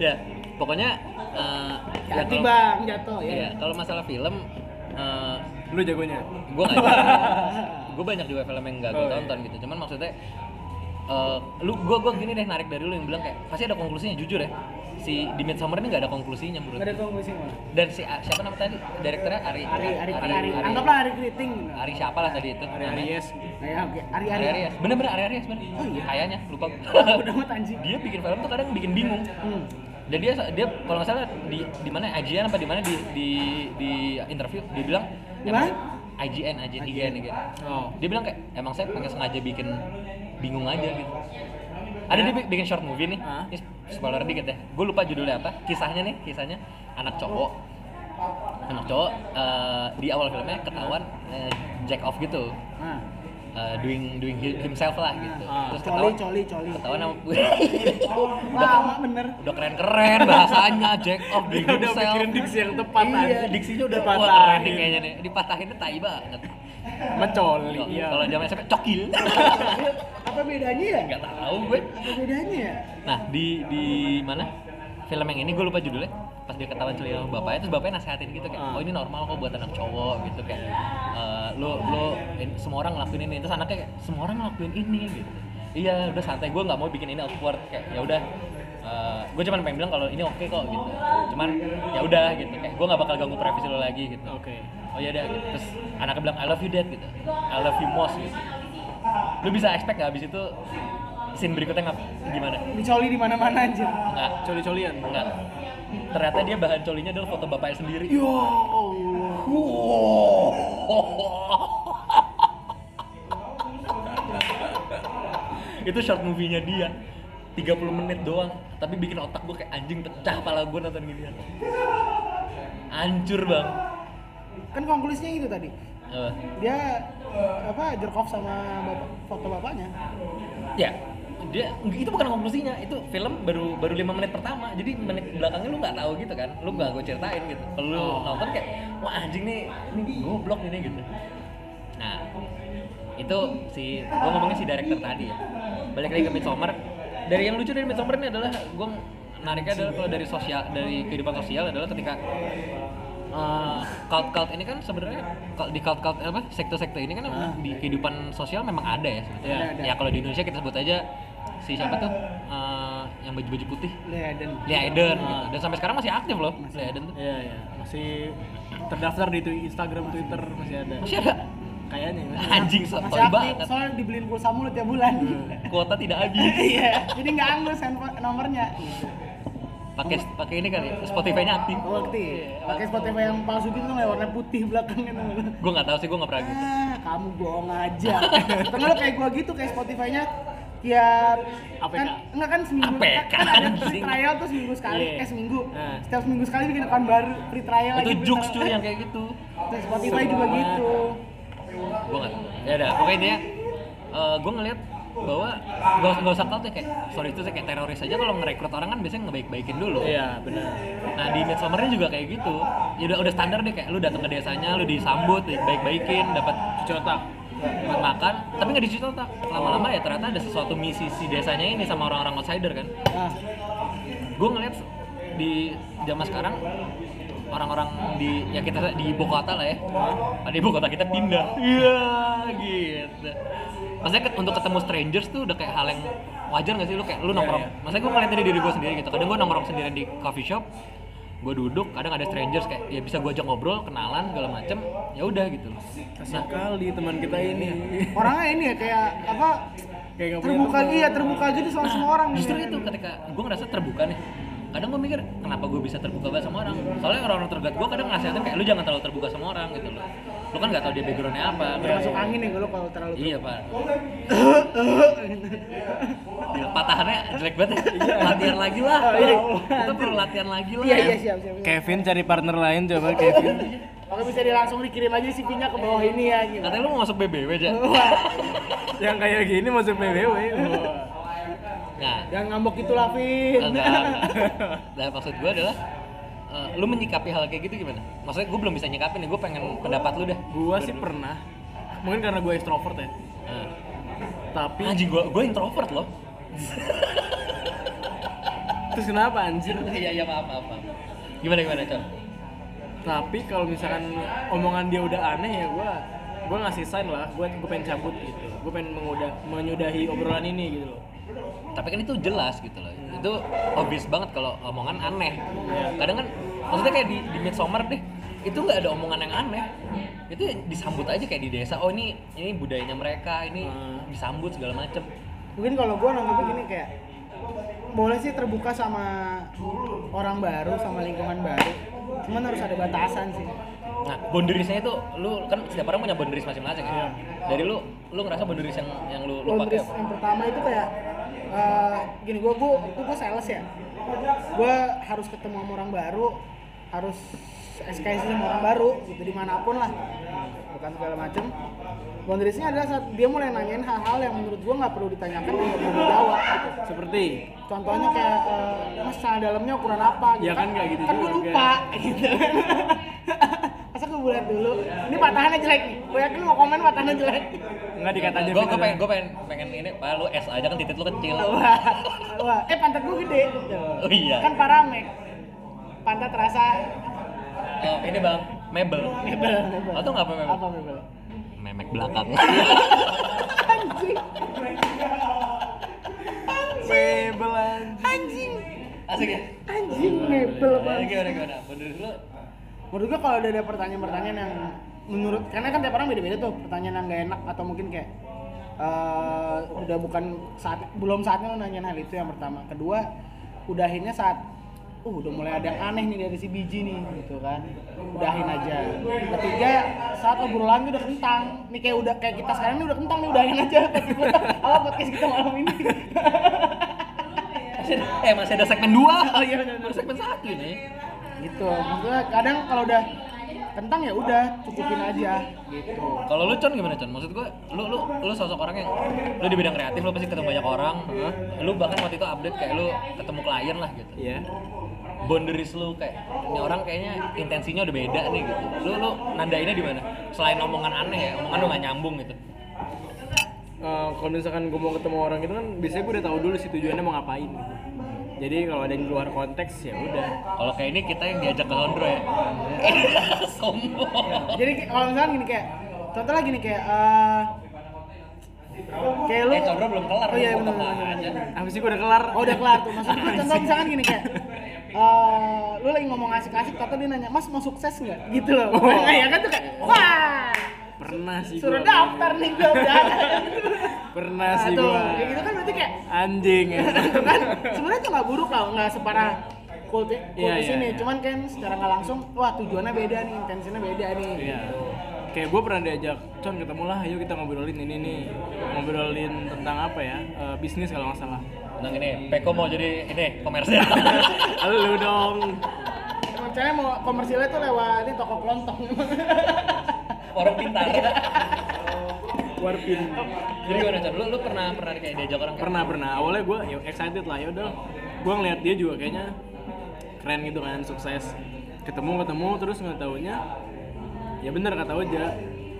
ya pokoknya eh, ya Hati kalau- bang jatuh ya. Iya, kalau masalah film Lu jagonya. gue nggak <laughs> gue banyak juga film yang nggak gue Oh, iya. tonton gitu cuman maksudnya eh, lu gue gue gini deh narik dari lu yang bilang kayak pasti ada konklusinya jujur ya si di Midsummer ini nggak ada konklusinya menurut Gak ada gue. konklusi malah. dan si siapa nama tadi direkturnya Ari Ari, Ari, Ari, Ari, Ari, anggaplah Ari Kriting. Ari siapa lah tadi itu Ari Aries. Ya, oke. Ari, Ari Ari. Bener bener Ari Arias bener Oh, iya. kayaknya lupa Udah <laughs> amat anjing. dia bikin film tuh kadang bikin bingung Hmm. dan dia dia kalau nggak salah di di mana IGN apa di mana di di di interview dia bilang Di emang mana? IGN IGN IGN IGN Oh. dia bilang kayak emang saya pengen sengaja bikin bingung aja gitu. Ada dia bi- bikin short movie nih. Ini spoiler dikit ya. Gue lupa judulnya apa. Kisahnya nih kisahnya. Anak cowok. Anak cowok eh, di awal filmnya ketahuan eh, jack off gitu. Nah, eh, doing doing hi- himself lah gitu Ah. terus coli, ketahuan coli, coli. ketahuan sama <laughs> Lama bener. udah keren-keren bahasanya jack off doing Dia udah himself mikirin diksi yang tepat iya diksinya udah wah, Dipatahin. keren nih kayaknya nih dipatahinnya tai banget Mencoli. Kalau- Iya. kalau zaman SMP cokil <laughs> Apa bedanya ya? nggak tahu gue Apa bedanya ya? nah di di mana film yang ini gue lupa judulnya pas dia ketahuan celi sama bapaknya terus bapaknya nasehatin gitu kayak oh ini normal kok buat anak cowok gitu kayak eh, lo lo in- semua orang ngelakuin ini. Terus anaknya kayak semua orang ngelakuin ini gitu. Iya udah santai gue nggak mau bikin ini awkward kayak ya udah gue cuman pengen bilang kalau ini oke kok gitu. Cuman ya udah gitu. Kayak gue nggak bakal ganggu privasi lo lagi gitu. Oke. oh iya deh gitu. terus anaknya bilang I love you dad gitu. I love you most gitu. Lu bisa expect gak abis itu scene berikutnya ngap gimana? Dicoli di mana-mana anjir. enggak Coli-colian. enggak ternyata dia bahan colinya adalah foto bapaknya sendiri Ya Allah. <laughs> itu short movie-nya dia 30 menit doang tapi bikin otak gue kayak anjing pecah pala gue nonton ginian hancur bang Kan konklusinya itu tadi. Apa? Dia apa jerk off sama bapak, foto bapaknya. ya dia itu bukan konklusinya itu film baru baru lima menit pertama jadi menit belakangnya lu nggak tahu gitu kan lu nggak gue ceritain gitu. Kalau lu nonton kayak wah anjing nih ini goblok ini gitu. Nah itu si gue ngomongin si director tadi ya. Balik lagi ke Midsommar. Dari yang lucu dari Midsommar ini adalah gue nariknya adalah kalau dari sosial dari kehidupan sosial adalah ketika uh, cult-cult ini kan sebenarnya cult- di cult-cult apa sekte-sekte ini kan di kehidupan sosial memang ada ya sebetulnya. Ada, ada. Ya kalau di Indonesia kita sebut aja si siapa tuh uh, yang baju-baju putih Leiden. Lia Eden gitu. Dan sampai sekarang masih aktif loh Lia Eden tuh. Iya, iya. Masih terdaftar di Instagram, Twitter masih ada. Masih ada. Kayaknya. <laughs> Anjing Masih sotoy aktif, banget. soalnya dibeliin pulsa mulu tiap bulan. Kuota tidak habis. <laughs> Iya, jadi nggak angus handphone nomornya. Pakai pakai ini kali Spotify-nya aktif. Waktu pakai Spotify yang palsu gitu tuh warna putih belakangnya tuh. Gue nggak tahu sih gue nggak pernah gitu. Ah, kamu bohong aja. <laughs> Lo kayak gua gitu kayak Spotify-nya tiap APK. kan enggak kan seminggu APK, kan, ada free trial tuh seminggu sekali Iya. eh seminggu Nah. setiap seminggu sekali bikin account baru free trial itu free jokes cuy yang kayak gitu Terus Spotify juga Semua. gitu gue nggak ya udah pokoknya intinya gue ngeliat bahwa gak, gak usah tau tuh kayak sorry itu kayak teroris aja kalau ngerekrut orang kan biasanya ngebaik-baikin dulu Iya, benar. Nah di Midsummernya juga kayak gitu. Ya udah udah standar deh kayak lu datang ke desanya, lu disambut, baik-baikin, dapat cuci otak, dapat makan, tapi nggak dicuci otak. Lama-lama ya ternyata ada sesuatu misi si desanya ini sama orang-orang outsider kan. nah Gue ngeliat di zaman sekarang orang-orang di ya kita di ibu kota lah ya. Di ibu kota kita pindah. <laughs> Iya gitu. Maksudnya untuk ketemu strangers tuh udah kayak hal yang wajar gak sih lu kayak lu nongkrong. Maksudnya gue ngeliat dari diri gue sendiri gitu. Kadang gue nongkrong sendirian di coffee shop, gue duduk, kadang ada strangers kayak ya bisa gue ajak ngobrol, kenalan segala macem, ya udah gitu. Kasian kali teman kita ini. orangnya ini ya kayak apa Kayak terbuka iya terbuka gitu sama semua orang Justru gitu. itu ketika gue ngerasa terbuka nih kadang gue mikir kenapa gue bisa terbuka banget sama orang soalnya orang-orang terdekat gue kadang nasihatin kayak lu jangan terlalu terbuka sama orang gitu loh lu kan nggak tahu dia backgroundnya apa Kayak masuk angin ya kalau kalau terlalu iya pak Gila, <laughs> patahannya jelek banget ya. latihan lagi lah kita perlu latihan lagi lah iya iya siap siap, siap. Kevin cari partner lain coba Kevin. Oke bisa di langsung dikirim aja CV-nya ke bawah ini ya gitu. katanya lu mau masuk BBW aja <laughs> Yang kayak gini masuk PBW. nah Yang ngambek itu lah, Vin. enggak enggak. <laughs> nah maksud gue adalah eh, lu menyikapi hal kayak gitu gimana? Maksudnya gue belum bisa nyikapin nih, gue pengen pendapat lu dah. Gua sih pernah. Mungkin karena gue extrovert ya. Nah. Tapi Anjing gue gue introvert loh. <laughs> terus kenapa anjir? <laughs> Iya iya maaf maaf. maaf. Gimana gimana Con? Tapi kalau misalkan omongan dia udah aneh ya gua gua ngasih sign lah, gua gua pengen cabut gitu. Gua pengen mengudah, menyudahi obrolan ini gitu loh. Tapi kan itu jelas gitu loh. Itu obvious banget kalau omongan aneh. Kadang kan maksudnya kayak di di midsummer deh itu nggak ada omongan yang aneh itu disambut aja kayak di desa oh ini ini budayanya mereka ini Hmm. disambut segala macem Mungkin kalau gua nangkepnya gini kayak boleh sih terbuka sama orang baru sama lingkungan baru. Cuman harus ada batasan sih. Nah, boundariesnya itu lu kan setiap orang punya boundaries masing-masing ya. Dari lu lu ngerasa boundaries yang yang lu lu pakai apa? yang pertama itu kayak eh, gini gua itu gua sales ya. Gua harus ketemu sama orang baru, harus SKS sama orang baru gitu di mana pun lah. Bukan segala macem. Boundariesnya adalah saat dia mulai nanyain hal-hal yang menurut gua nggak perlu ditanyakan dan nggak perlu dijawab gitu. Seperti? Contohnya kayak eh, mas dalamnya ukuran apa? Gitu Ya kan. nggak gitu kan gue lupa <laughs> gitu kan. gue bulat dulu ini patahannya jelek nih gue yakin mau komen patahannya jelek nggak dikata aja Gue Vin, pengen ada. gue pengen pengen ini, Pak lu S aja kan titik lu kecil. wah, wah. eh pantat gue gede gitu. Oh iya. kan paramek pantat rasa Oh, ini Bang, mebel. mebel mebel Atau nggak apa mebel? apa mebel Memek belakang. <laughs> anjing Mebel anjing. anjing Asik ya? anjing mebel banget gimana gimana? Lu menurut gua kalau udah ada pertanyaan-pertanyaan yang menurut karena kan tiap orang beda-beda tuh pertanyaan yang gak enak atau mungkin kayak eh, udah bukan saat belum saatnya lo nanyain hal itu yang pertama kedua udahinnya saat uh udah mulai ada yang aneh nih dari si biji nih gitu kan udahin aja ketiga saat obrolan udah kentang nih kayak udah kayak kita sekarang ini udah kentang nih udahin aja kita <laughs> apa podcast kita malam ini masih ada, eh masih ada segmen 2. <laughs> Oh, iya. Baru segmen 1 nih. Gitu maksudnya kadang kalau udah kentang ya udah cukupin aja gitu Kalau lu Con gimana Con? Maksud gua lu lu lu sosok orang yang lu di bidang kreatif lu pasti ketemu banyak orang. Lu bahkan waktu itu update kayak lu ketemu klien lah gitu. Iya. boundaries lu kayak ini orang kayaknya intensinya udah beda nih gitu. Lu lu nandainnya di mana? Selain omongan aneh ya, omongan lu gak nyambung gitu. Eh, kalau misalkan gue mau ketemu orang itu kan biasanya gue udah tahu dulu sih tujuannya mau ngapain gitu. Jadi kalau ada yang di luar konteks ya udah. Kalau kayak ini kita yang diajak ke Hondro ya. <laughs> Sombong. jadi kalau misalnya gini kayak contoh lagi nih kayak eh kayak lu Eh, Condro belum kelar. oh iya benar sih gue udah kelar? oh udah kelar tuh maksud gue contoh misalkan gini kayak eh lu lagi ngomong asik-asik tapi dia nanya mas mau sukses nggak gitu loh Oh. <laughs> ya kan tuh kayak wah Pernah sih suruh gua. daftar nih gue Pernah nah, sih tuh gue. kayak gitu kan berarti kayak Anjing ya. <laughs> kan sebenarnya tuh nggak buruk lah nggak separah kulti Iya, kultus iya, ini iya. cuman kan secara nggak langsung wah tujuannya beda nih intensinya beda nih Iya. gitu. kayak gue pernah diajak con ketemu lah ayo kita ngobrolin ini nih ngobrolin tentang apa ya eh, bisnis kalau nggak salah Tentang ini, Peko mau jadi ini komersial. <laughs> lu dong Rencananya mau komersilnya tuh lewat ini toko kelontong. <laughs> Orang pintar. <laughs> warpin Jadi gimana Chan? Lu, lu pernah pernah kayak diajak orang? Kayak pernah pernah. Awalnya gue ya excited lah. Ya udah gue ngeliat dia juga kayaknya keren gitu kan sukses. Ketemu ketemu terus nggak taunya ya bener kata aja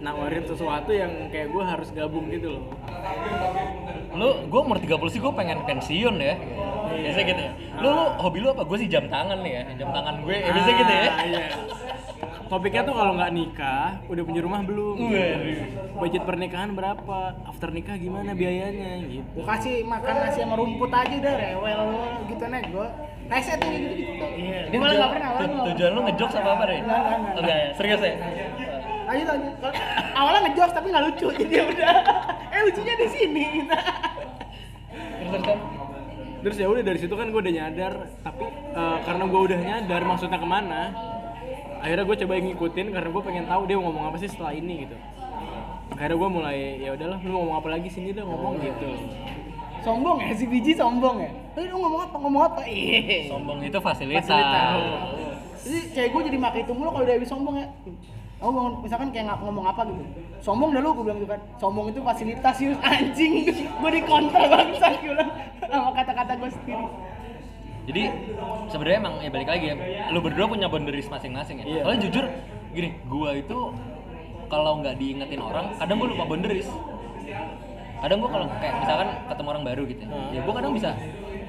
nawarin sesuatu yang kayak gue harus gabung gitu loh. Lu gue umur 30 sih gue pengen pensiun ya. Biasanya gitu ya. Lu lu hobi lu apa? Gue sih jam tangan nih ya jam tangan gue ya biasanya gitu ya. Ah, iya. Topiknya tuh kalau nggak nikah udah punya rumah belum Waduh. budget pernikahan berapa after nikah gimana biayanya gitu Gue kasih makan nasi sama rumput aja udah rewel lu gitu nek gue. Rese tuh gitu gitu. Iya. Dia malah nggak pernah awalnya. tujuan lu ngejok sama apa deh Enggak, ya serius ya Lanjut lanjut. Awalnya ngejokes tapi nggak lucu jadi ya udah. Eh lucunya di sini. terus terus kan terus ya udah dari situ kan gue udah nyadar tapi eh, karena gue udah nyadar maksudnya ke mana akhirnya gue coba ngikutin karena gue pengen tahu dia mau ngomong apa sih setelah ini gitu akhirnya gue mulai ya udahlah lu mau ngomong apa lagi sini udah ngomong gitu sombong ya si biji sombong ya. Eh lu ngomong apa ngomong apa? Iya. sombong itu fasilitas, Fasilitas. Jadi cewek gue jadi makai itu mulu kalau udah habis sombong ya. Aku ngomong, misalkan kayak nggak ngomong apa gitu. Sombong dah lu, gue bilang gitu kan. Sombong itu fasilitas yus <laughs> anjing. gue dikontra bangsa gue bilang sama kata-kata gue sendiri. Jadi sebenarnya emang ya balik lagi ya lu berdua punya boundaries masing-masing ya soalnya jujur gini gua itu kalau nggak diingetin orang kadang gua lupa boundaries kadang gua kalau kayak misalkan ketemu orang baru gitu ya, Hmm. ya gua kadang bisa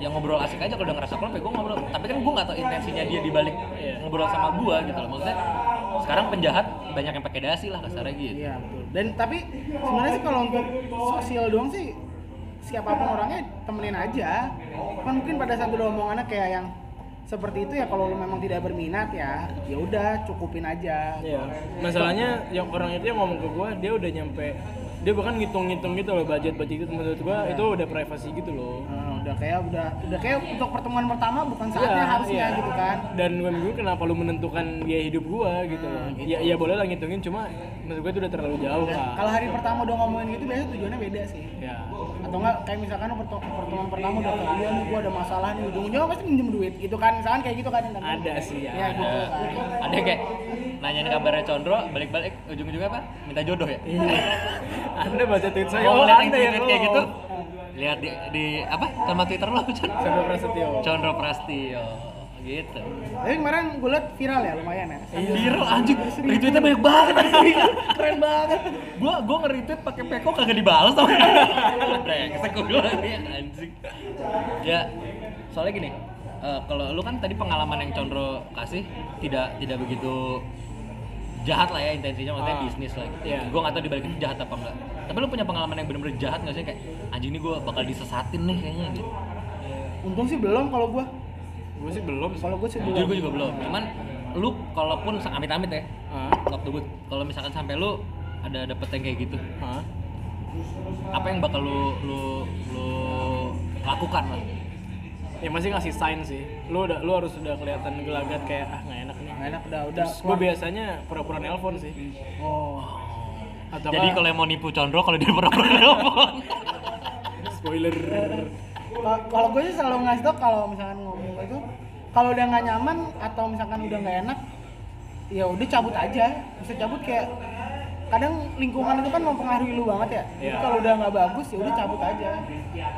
yang ngobrol asik aja kalau udah ngerasa klop ya gua ngobrol tapi kan gua nggak tahu intensinya dia dibalik Iya. ngobrol sama gua gitu loh maksudnya sekarang penjahat banyak yang pakai dasi lah kasarnya gitu Iya betul. Dan tapi sebenarnya sih kalau untuk sosial doang sih siapa pun orangnya temenin aja. Kan mungkin pada saat udah omongannya kayak yang seperti itu ya kalau lu memang tidak berminat ya ya udah cukupin aja. Iya. Masalahnya yang orang itu yang ngomong ke gue dia udah nyampe dia bahkan ngitung-ngitung gitu loh budget budget itu menurut gue itu udah privasi gitu loh. Nah, udah kayak udah udah kayak untuk pertemuan pertama bukan saatnya Iya, harusnya iya. gitu kan. Dan gue bingung kenapa lu menentukan biaya hidup gua gitu loh. Hmm, gitu. Ya, ya boleh lah ngitungin cuma menurut gue itu udah terlalu jauh Dan lah. kalau hari pertama udah ngomongin gitu biasanya tujuannya beda sih. Ya. Atau enggak kayak misalkan pertemuan pertama udah kayak iya nih gua ada masalah nih ujung-ujungnya pasti minjem duit gitu kan. Misalkan kayak gitu kan. Ada sih, Ya, ada. gitu kan. ada yang kayak nanyain kabarnya Condro balik-balik ujung-ujungnya apa minta jodoh ya Iya. <laughs> Anda baca tweet saya. Oh, yang Anda tweet kayak gitu. Lihat di, di apa? Sama Twitter lo, Con. Chandra Prasetyo. Condro Prastio. Gitu. Tapi kemarin gue liat viral ya lumayan ya. Viral anjing. Retweetnya banyak banget. Keren banget. gua gua nge-retweet pakai peko kagak dibalas sama. Brengsek bilang ya anjing. Ya, soalnya gini. eh, kalau lu kan tadi pengalaman yang Condro kasih tidak tidak begitu jahat lah ya intensinya maksudnya Ah. bisnis lah gitu. Iya. Gua nggak tahu dibalik itu jahat apa enggak. Tapi lu punya pengalaman yang bener-bener jahat nggak sih kayak anjing ini gua bakal disesatin nih kayaknya gitu. Untung sih belum kalau gua. Gue sih belum. Kalau gua sih belum. gue juga belum. Cuman lu kalaupun amit-amit ya, Hah? waktu gue kalau misalkan sampai lu ada dapet yang kayak gitu, Hah? apa yang bakal lu lu lu lakukan lah? Ya masih ngasih sign sih. Lu udah lu harus udah kelihatan gelagat kayak ah nggak enak nih. Nggak enak udah udah. Gue biasanya pura-pura nelpon sih. Oh. Atau Jadi kalau yang mau nipu Condro kalau dia pura-pura nelpon. spoiler. Ka- Kalau gue sih selalu ngasih tau kalau misalkan ngomong itu kalau udah nggak nyaman atau misalkan udah nggak enak ya udah cabut aja bisa cabut kayak kadang lingkungan itu kan mempengaruhi lu banget ya jadi Iya. kalau udah nggak bagus ya udah cabut aja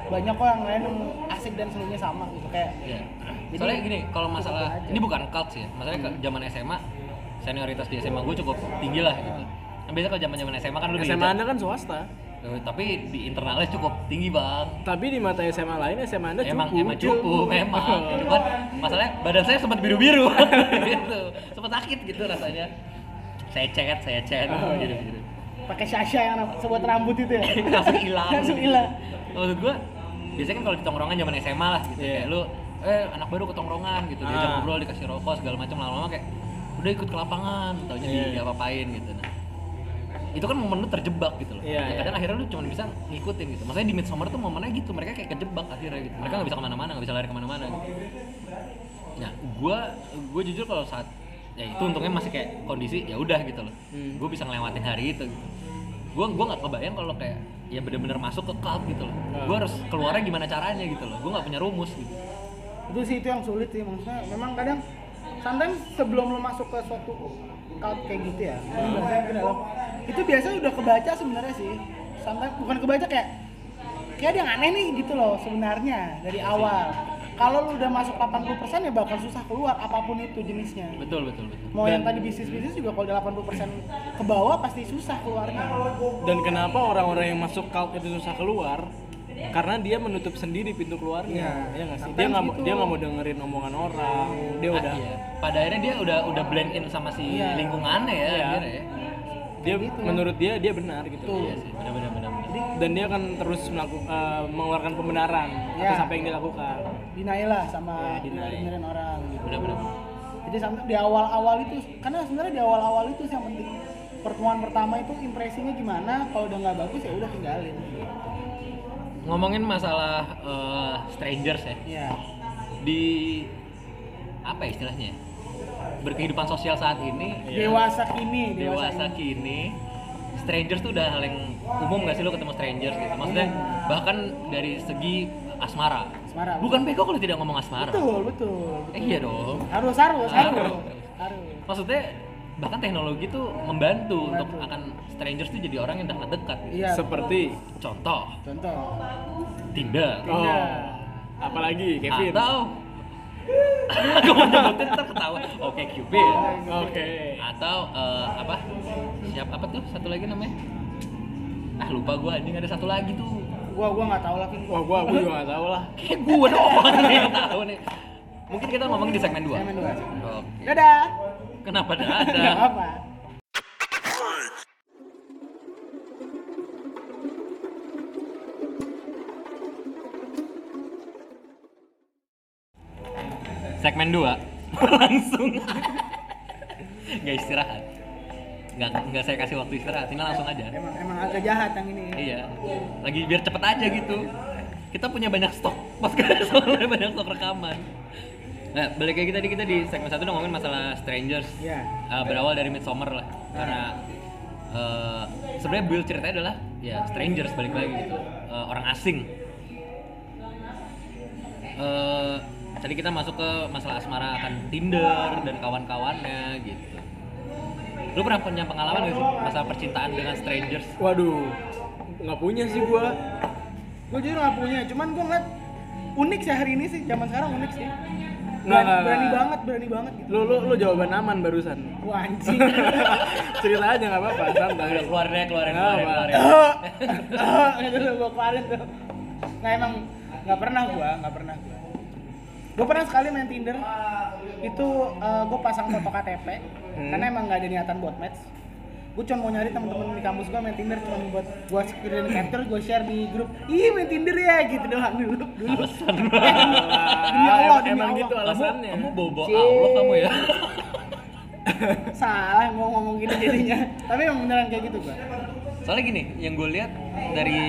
banyak kok yang lain yang asik dan serunya sama gitu kayak Iya. Jadi, Soalnya gini, kalau masalah ini bukan cult sih, ya. masalahnya ke zaman SMA senioritas di SMA gue cukup tinggi lah gitu. Kan biasa kalau zaman-zaman SMA kan lu SMA Anda kan swasta. Eh, tapi di internalnya cukup tinggi bang. Tapi di mata SMA lain SMA Anda emang cukup. emang cukup memang cuman <laughs> masalahnya badan saya sempat biru biru <laughs> gitu. Sempat sakit gitu rasanya. Saya chat saya chat. Oh, gitu gitu. Pakai Sasha yang sebuat rambut itu ya? <laughs> Langsung hilang. Langsung hilang. Maksud gua biasanya kan kalau di tongkrongan zaman SMA lah gitu. Iya. kayak lu eh anak baru ke tongkrongan gitu. Diajak Ah. ngobrol dikasih rokok segala macam. Lama-lama kayak udah ikut ke lapangan taunya Iya. di diapa-apain gitu. Nah itu kan momen lu terjebak gitu loh. Ya, iya. kadang akhirnya lu cuma bisa ngikutin gitu. Maksudnya di midsummer tuh momennya gitu mereka kayak kejebak akhirnya gitu. Mereka nggak bisa ke mana-mana nggak bisa lari ke mana-mana gitu. Nah gua gua jujur kalau saat ya itu untungnya masih kayak kondisi ya udah gitu loh. Hmm. gue bisa ngelewatin hari itu gitu. Gue gue nggak kebayang kalau kayak ya bener-bener masuk ke cloud gitu loh. Nah. gue harus keluarnya gimana caranya gitu loh. Gue nggak punya rumus gitu. Itu sih itu yang sulit sih. Maksudnya memang kadang sometimes sebelum lo masuk ke suatu cult kayak gitu ya? Biasanya itu biasanya udah kebaca sebenarnya sih. Sometimes bukan kebaca kayak kayak ada yang aneh nih gitu loh sebenarnya dari awal. Kalau lu udah masuk 80% ya bakal susah keluar apa pun itu jenisnya. Betul betul betul. Mau yang Dan- tadi bisnis bisnis juga kalau udah 80% ke bawah pasti susah keluarnya. Dan kenapa orang-orang yang masuk cult itu susah keluar? Karena dia menutup sendiri pintu keluarnya. Iya. Ya nggak sih? Sometimes Dia nggak mau gitu. dia nggak mau dengerin omongan orang. Dia Ah, udah iya. pada akhirnya dia udah udah blend in sama si Iya. lingkungannya ya Iya. akhirnya ya dia gitu. menurut dia dia benar gitu. iya sih benar benar benar benar. Dan dia akan terus melakukan mengeluarkan pembenaran Iya. atas apa yang dia lakukan. dinaik lah sama Iya, deny. dengerin orang gitu benar benar benar. jadi sampai di awal-awal itu karena sebenarnya di awal-awal itu sih yang penting pertemuan pertama itu impresinya gimana kalau udah nggak bagus ya udah tinggalin ngomongin masalah eh, strangers ya Iya. di apa ya istilahnya ya? berkehidupan sosial saat ini dewasa kini dewasa ini. kini strangers tuh udah hal yang umum gak sih lo ketemu strangers gitu maksudnya bahkan dari segi asmara Asmara. bukan bego kalau tidak ngomong asmara betul betul eh, iya dong harus harus harus Harus. harus maksudnya bahkan teknologi tuh membantu, untuk Membantu. akan strangers tuh jadi orang yang dekat dekat gitu. iya. Seperti contoh. Contoh. Tinder. Oh, apalagi Kevin. atau <laughs> aku mau nyebutin ntar ketawa. Oke Cupid. Oke. atau eh, apa? Siapa apa tuh? Satu lagi namanya? Ah lupa gua. Anjing ada satu lagi tuh. Gua gua nggak tahu lagi Wah, gua gua juga nggak tahu lah. <laughs> kayak gua doang nih yang tahu nih. Mungkin kita ngomongin di segmen 2 Segmen dua. oke. Dadah kenapa nggak ada? Apa segmen 2 <laughs> langsung. Nggak istirahat. Nggak nggak saya kasih waktu istirahat ini langsung aja. Emang emang agak jahat yang ini iya. Lagi biar cepet aja gitu. Kita punya banyak stok. Podcast <laughs> soalnya banyak stok rekaman nah balik lagi tadi kita di segmen satu udah ngomongin masalah strangers. Iya. Uh, berawal dari midsummer lah. Karena uh, sebenarnya build ceritanya adalah ya strangers balik lagi gitu. Uh, orang asing. Uh, tadi kita masuk ke masalah asmara akan Tinder dan kawan-kawannya gitu. Lu pernah punya pengalaman gak sih masalah percintaan dengan strangers? Waduh, nggak punya sih gua. gue jujur nggak punya cuman gue ngeliat unik sih hari ini sih zaman sekarang unik sih Nggak, berani, nggak, berani banget berani banget gitu Lu lu lu jawaban aman barusan. wah anjing <laughs> Cerita aja nggak apa-apa, santai. udah keluar deh keluarin apa. keluarin itu gue keluarin tuh nggak emang nggak pernah gua nggak pernah gua gue pernah sekali main Tinder itu gue pasang foto KTP Hmm. karena emang nggak ada niatan buat match gue cuma mau nyari temen-temen di kampus gue main Tinder cuma buat gue screen capture gue share di grup. Ih main Tinder ya gitu doang dulu. Dulu alasan demi Allah demi emang Allah. gitu kamu alasannya. kamu bawa Cik. Allah kamu ya? <laughs> Salah mau ngomong gini jadinya. Tapi emang beneran kayak gitu gua soalnya gini yang gue lihat dari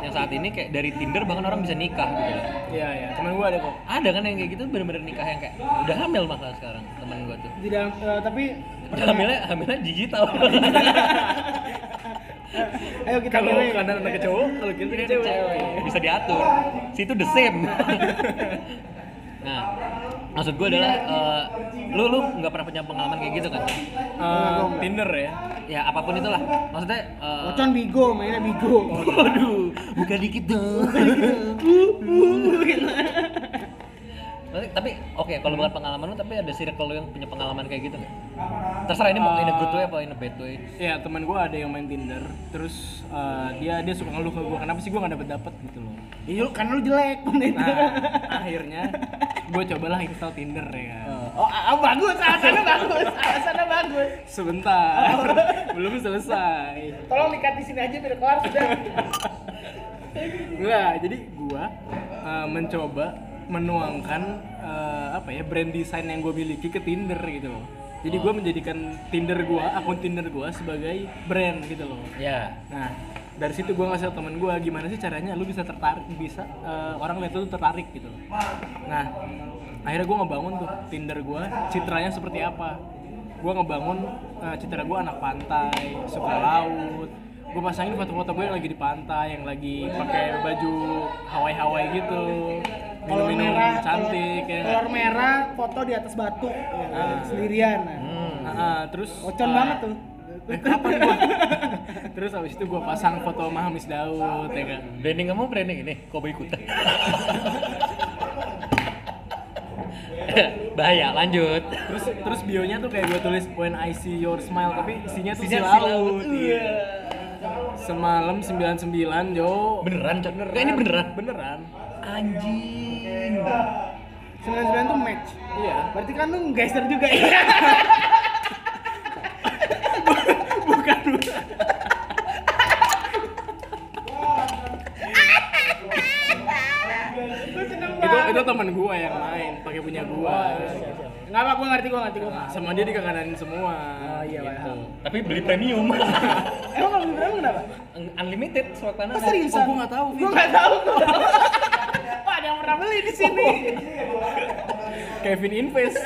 yang saat ini kayak dari Tinder bahkan orang bisa nikah gitu. Loh. Iya iya, teman gua ada kok. ada kan yang kayak gitu bener-bener nikah yang kayak udah hamil malah sekarang temen gue tuh. Di dalam eh, tapi hamilnya hamilnya digital. <laughs> Ayo kita Kalau kanan anak ke cowok, kalau kiri ke cewek. bisa diatur. Situ the same. <laughs> Nah maksud gue adalah eh, lu lu nggak pernah punya pengalaman kayak gitu kan? Eh, Tinder ya. ya apa pun itulah. Maksudnya eh, Ocon Bigo, mainnya Bigo. Waduh, buka dikit dong. <laughs> Tapi- tapi oke kalau bukan pengalaman lu tapi ada circle lu yang punya pengalaman kayak gitu nggak? Terserah ini mau in a good way apa in a bad way. Iya teman gue ada yang main Tinder, terus eh, dia dia suka ngeluh ke gue kenapa sih gue nggak dapet dapet gitu loh. Iya, kan lu jelek pun itu. Nah akhirnya gue cobalah install Tinder ya kan. Oh, ah, ah, bagus, alasannya bagus, alasannya bagus. Sebentar, <laughs> belum selesai. Tolong dikat di sini aja biar kelar sudah. Enggak, jadi gua uh, mencoba menuangkan uh, apa ya brand design yang gue miliki ke Tinder gitu loh. Jadi gua menjadikan Tinder gua, akun Tinder gua sebagai brand gitu loh. Ya. Nah, dari situ gue ngasih tau temen gue gimana sih caranya lu bisa tertarik bisa eh, orang lihat lu tertarik gitu loh nah akhirnya gue ngebangun tuh Tinder gue citranya seperti apa gue ngebangun eh, citra gue anak pantai suka laut gue pasangin foto-foto gue yang lagi di pantai yang lagi pakai baju Hawaii-Hawaii gitu Kolor merah, cantik kolor, ya kolor merah, foto di atas batu, ya, Ah. sendirian. Nah. Nah, ah, terus Ocon ah, banget tuh. eh, kapan gua? <laughs> terus habis itu gue pasang foto Mahamis Daud ya kan Branding kamu branding ini, Kobe ikutan. <laughs> Bahaya, lanjut. terus terus bionya tuh kayak gue tulis when I see your smile tapi isinya tuh si laut laut, iya semalam 99 Jo Beneran, Cok? Kayak ini beneran? beneran Anjing. 99 tuh match. iya Berarti kan lu geyser juga ya. bukan seneng itu banget. itu teman gue yang main pakai punya gue Enggak apa, gua ngerti, gua ngerti, gua ngerti. sama dia dikakanin semua Oh iya, gitu. Tapi beli premium. <laughs> Emang kalau berapa kenapa? Unlimited swag Oh, panas. seriusan? Oh, gua nggak tahu. Gua nggak tahu gua. Pak, ada yang pernah beli di sini. <laughs> Kevin Invest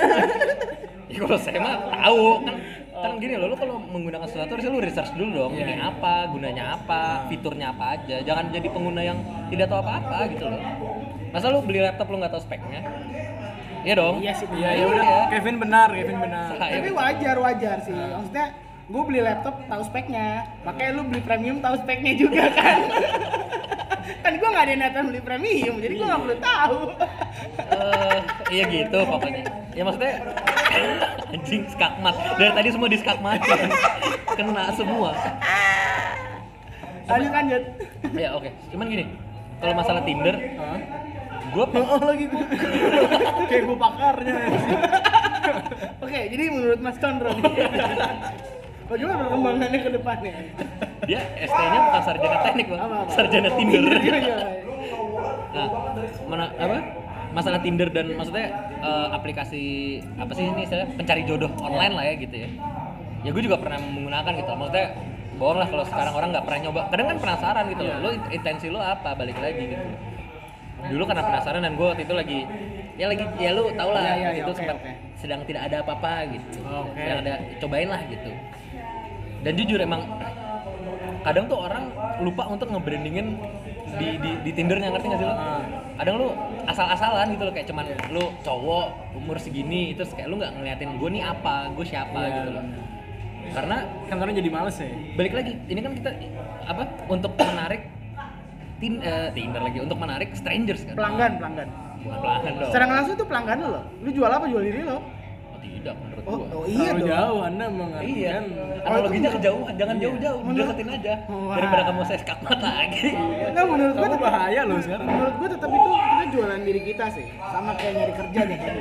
Ya kalau saya mah tahu kan kan gini loh, lu kalau menggunakan sesuatu harusnya lu research dulu dong, Iya, ini iya. apa, gunanya apa, fiturnya apa aja. Jangan jadi pengguna yang tidak tahu apa-apa gitu loh. Masa lu beli laptop lu nggak tahu speknya? Iya dong. Iya sih, iya ya udah Kevin benar Kevin benar Tapi wajar, wajar sih. Maksudnya gue beli laptop tahu speknya. Makanya lu beli premium tahu speknya juga kan. <laughs> kan gue nggak ada niatan beli premium, jadi gue nggak perlu tahu. Eh, iya gitu pokoknya. Ya maksudnya anjing skakmat. Dari tadi semua di skakmat. Kena semua. lanjut lanjut. Ya oke. Cuman gini, kalau masalah Tinder, Hah? gue <laughs> Oh lagi gue. kayak gue pakarnya Oke, jadi menurut Mas Condro nih. Bagaimana perkembangannya ke depannya? dia ST-nya bukan sarjana teknik bang, Apa, apa? sarjana Tinder. Iya, iya. Nah, mana apa? Masalah Tinder dan maksudnya eh, aplikasi apa sih ini saya pencari jodoh online lah ya gitu ya. Ya gue juga pernah menggunakan gitu. Maksudnya bohong lah kalau sekarang orang nggak pernah nyoba. Kadang kan penasaran gitu loh. Lo intensi lo apa? Balik lagi gitu. Dulu karena penasaran dan gue waktu itu lagi ya lagi ya lu tau lah Iya, iya, iya, itu oke, sempat oke. sedang tidak ada apa-apa gitu. Oke. Sedang ada cobain lah gitu. Dan jujur emang kadang tuh orang lupa untuk nge-brandingin di, di, di Tindernya ngerti gak sih lo? Kadang lu asal-asalan gitu loh kayak cuman lu cowok umur segini terus kayak lu nggak ngeliatin gue nih apa, gue siapa Iya, gitu loh. Karena kan karena jadi males ya balik lagi ini kan kita apa untuk menarik tin, eh, Tinder lagi untuk menarik strangers kan. Pelanggan, pelanggan. Bukan pelanggan dong. Secara langsung itu pelanggan lo loh. Lu jual apa? Jual diri lo. Oh, tidak menurut Oh, gua. oh iya Terlalu dong. jauh anda Iya, mengartikan analoginya itu- kejauhan, jangan Iya. jauh-jauh, Menurut- deketin aja. Wah. Daripada kamu saya skakmat lagi. Enggak menurut gua tetap, bahaya loh sekarang menurut gua tetap itu kita jualan diri kita sih. Sama kayak nyari kerja deh kan.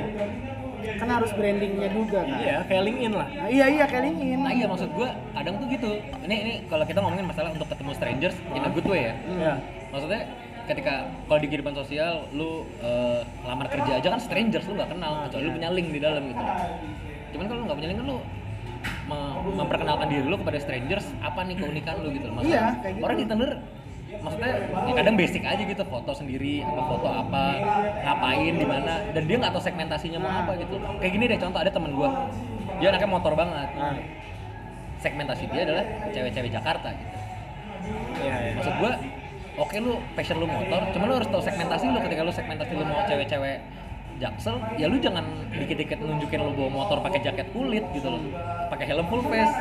Kan harus brandingnya juga kan. iya kayak LinkedIn lah Nah, iya iya kayak LinkedIn. Nah iya maksud gua kadang tuh gitu. Ini ini kalau kita ngomongin masalah untuk ketemu strangers in a good way ya. Iya. Maksudnya ketika kalau di kehidupan sosial lu eh, lamar kerja aja kan strangers lu nggak kenal kecuali lu punya link di dalam gitu. Cuman kalau lu nggak punya link kan lu me- memperkenalkan diri lu kepada strangers apa nih keunikan lu gitu. Maksudnya Iya, kayak gitu. orang di Tinder maksudnya ya kadang basic aja gitu foto sendiri apa foto apa ngapain di mana dan dia nggak tahu segmentasinya mau apa gitu kayak gini deh contoh ada temen gua dia anaknya motor banget Nah, segmentasi dia adalah cewek-cewek Jakarta gitu. iya iya Maksud gua, oke lu passion lu motor, cuman lu harus tahu segmentasi lu ketika lu segmentasi lu mau cewek-cewek jaksel, ya lu jangan dikit-dikit nunjukin lu bawa motor pakai jaket kulit gitu loh. Pakai helm full face.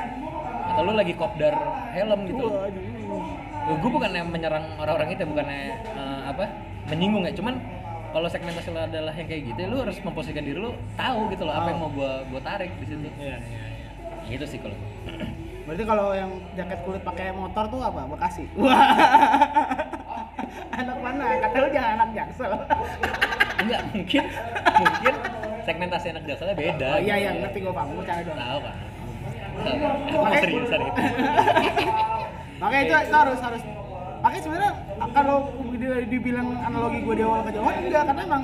Atau lu lagi kopdar helm gitu loh. Gue bukannya menyerang orang-orang itu, bukannya eh, apa? menyinggung ya, cuman kalau segmentasi lu adalah yang kayak gitu, ya lu harus memposisikan diri lu tahu gitu loh apa yang mau gua gua tarik di situ. iya iya iya. Gitu sih kalau. <clears throat> Berarti kalau yang jaket kulit pakai motor tuh apa? Bekasi. <laughs> Wah. anak mana? Kata lu jangan anak jaksel. Enggak, mungkin mungkin segmentasi anak jakselnya beda. Oh iya iya gitu ya. ngerti gua Pak. Gua cari dong. Tahu kan? Mau seriusan itu. <laughs> Makanya itu, itu harus harus Makanya sebenarnya kalau di- dibilang analogi gue di awal kejauhan enggak karena emang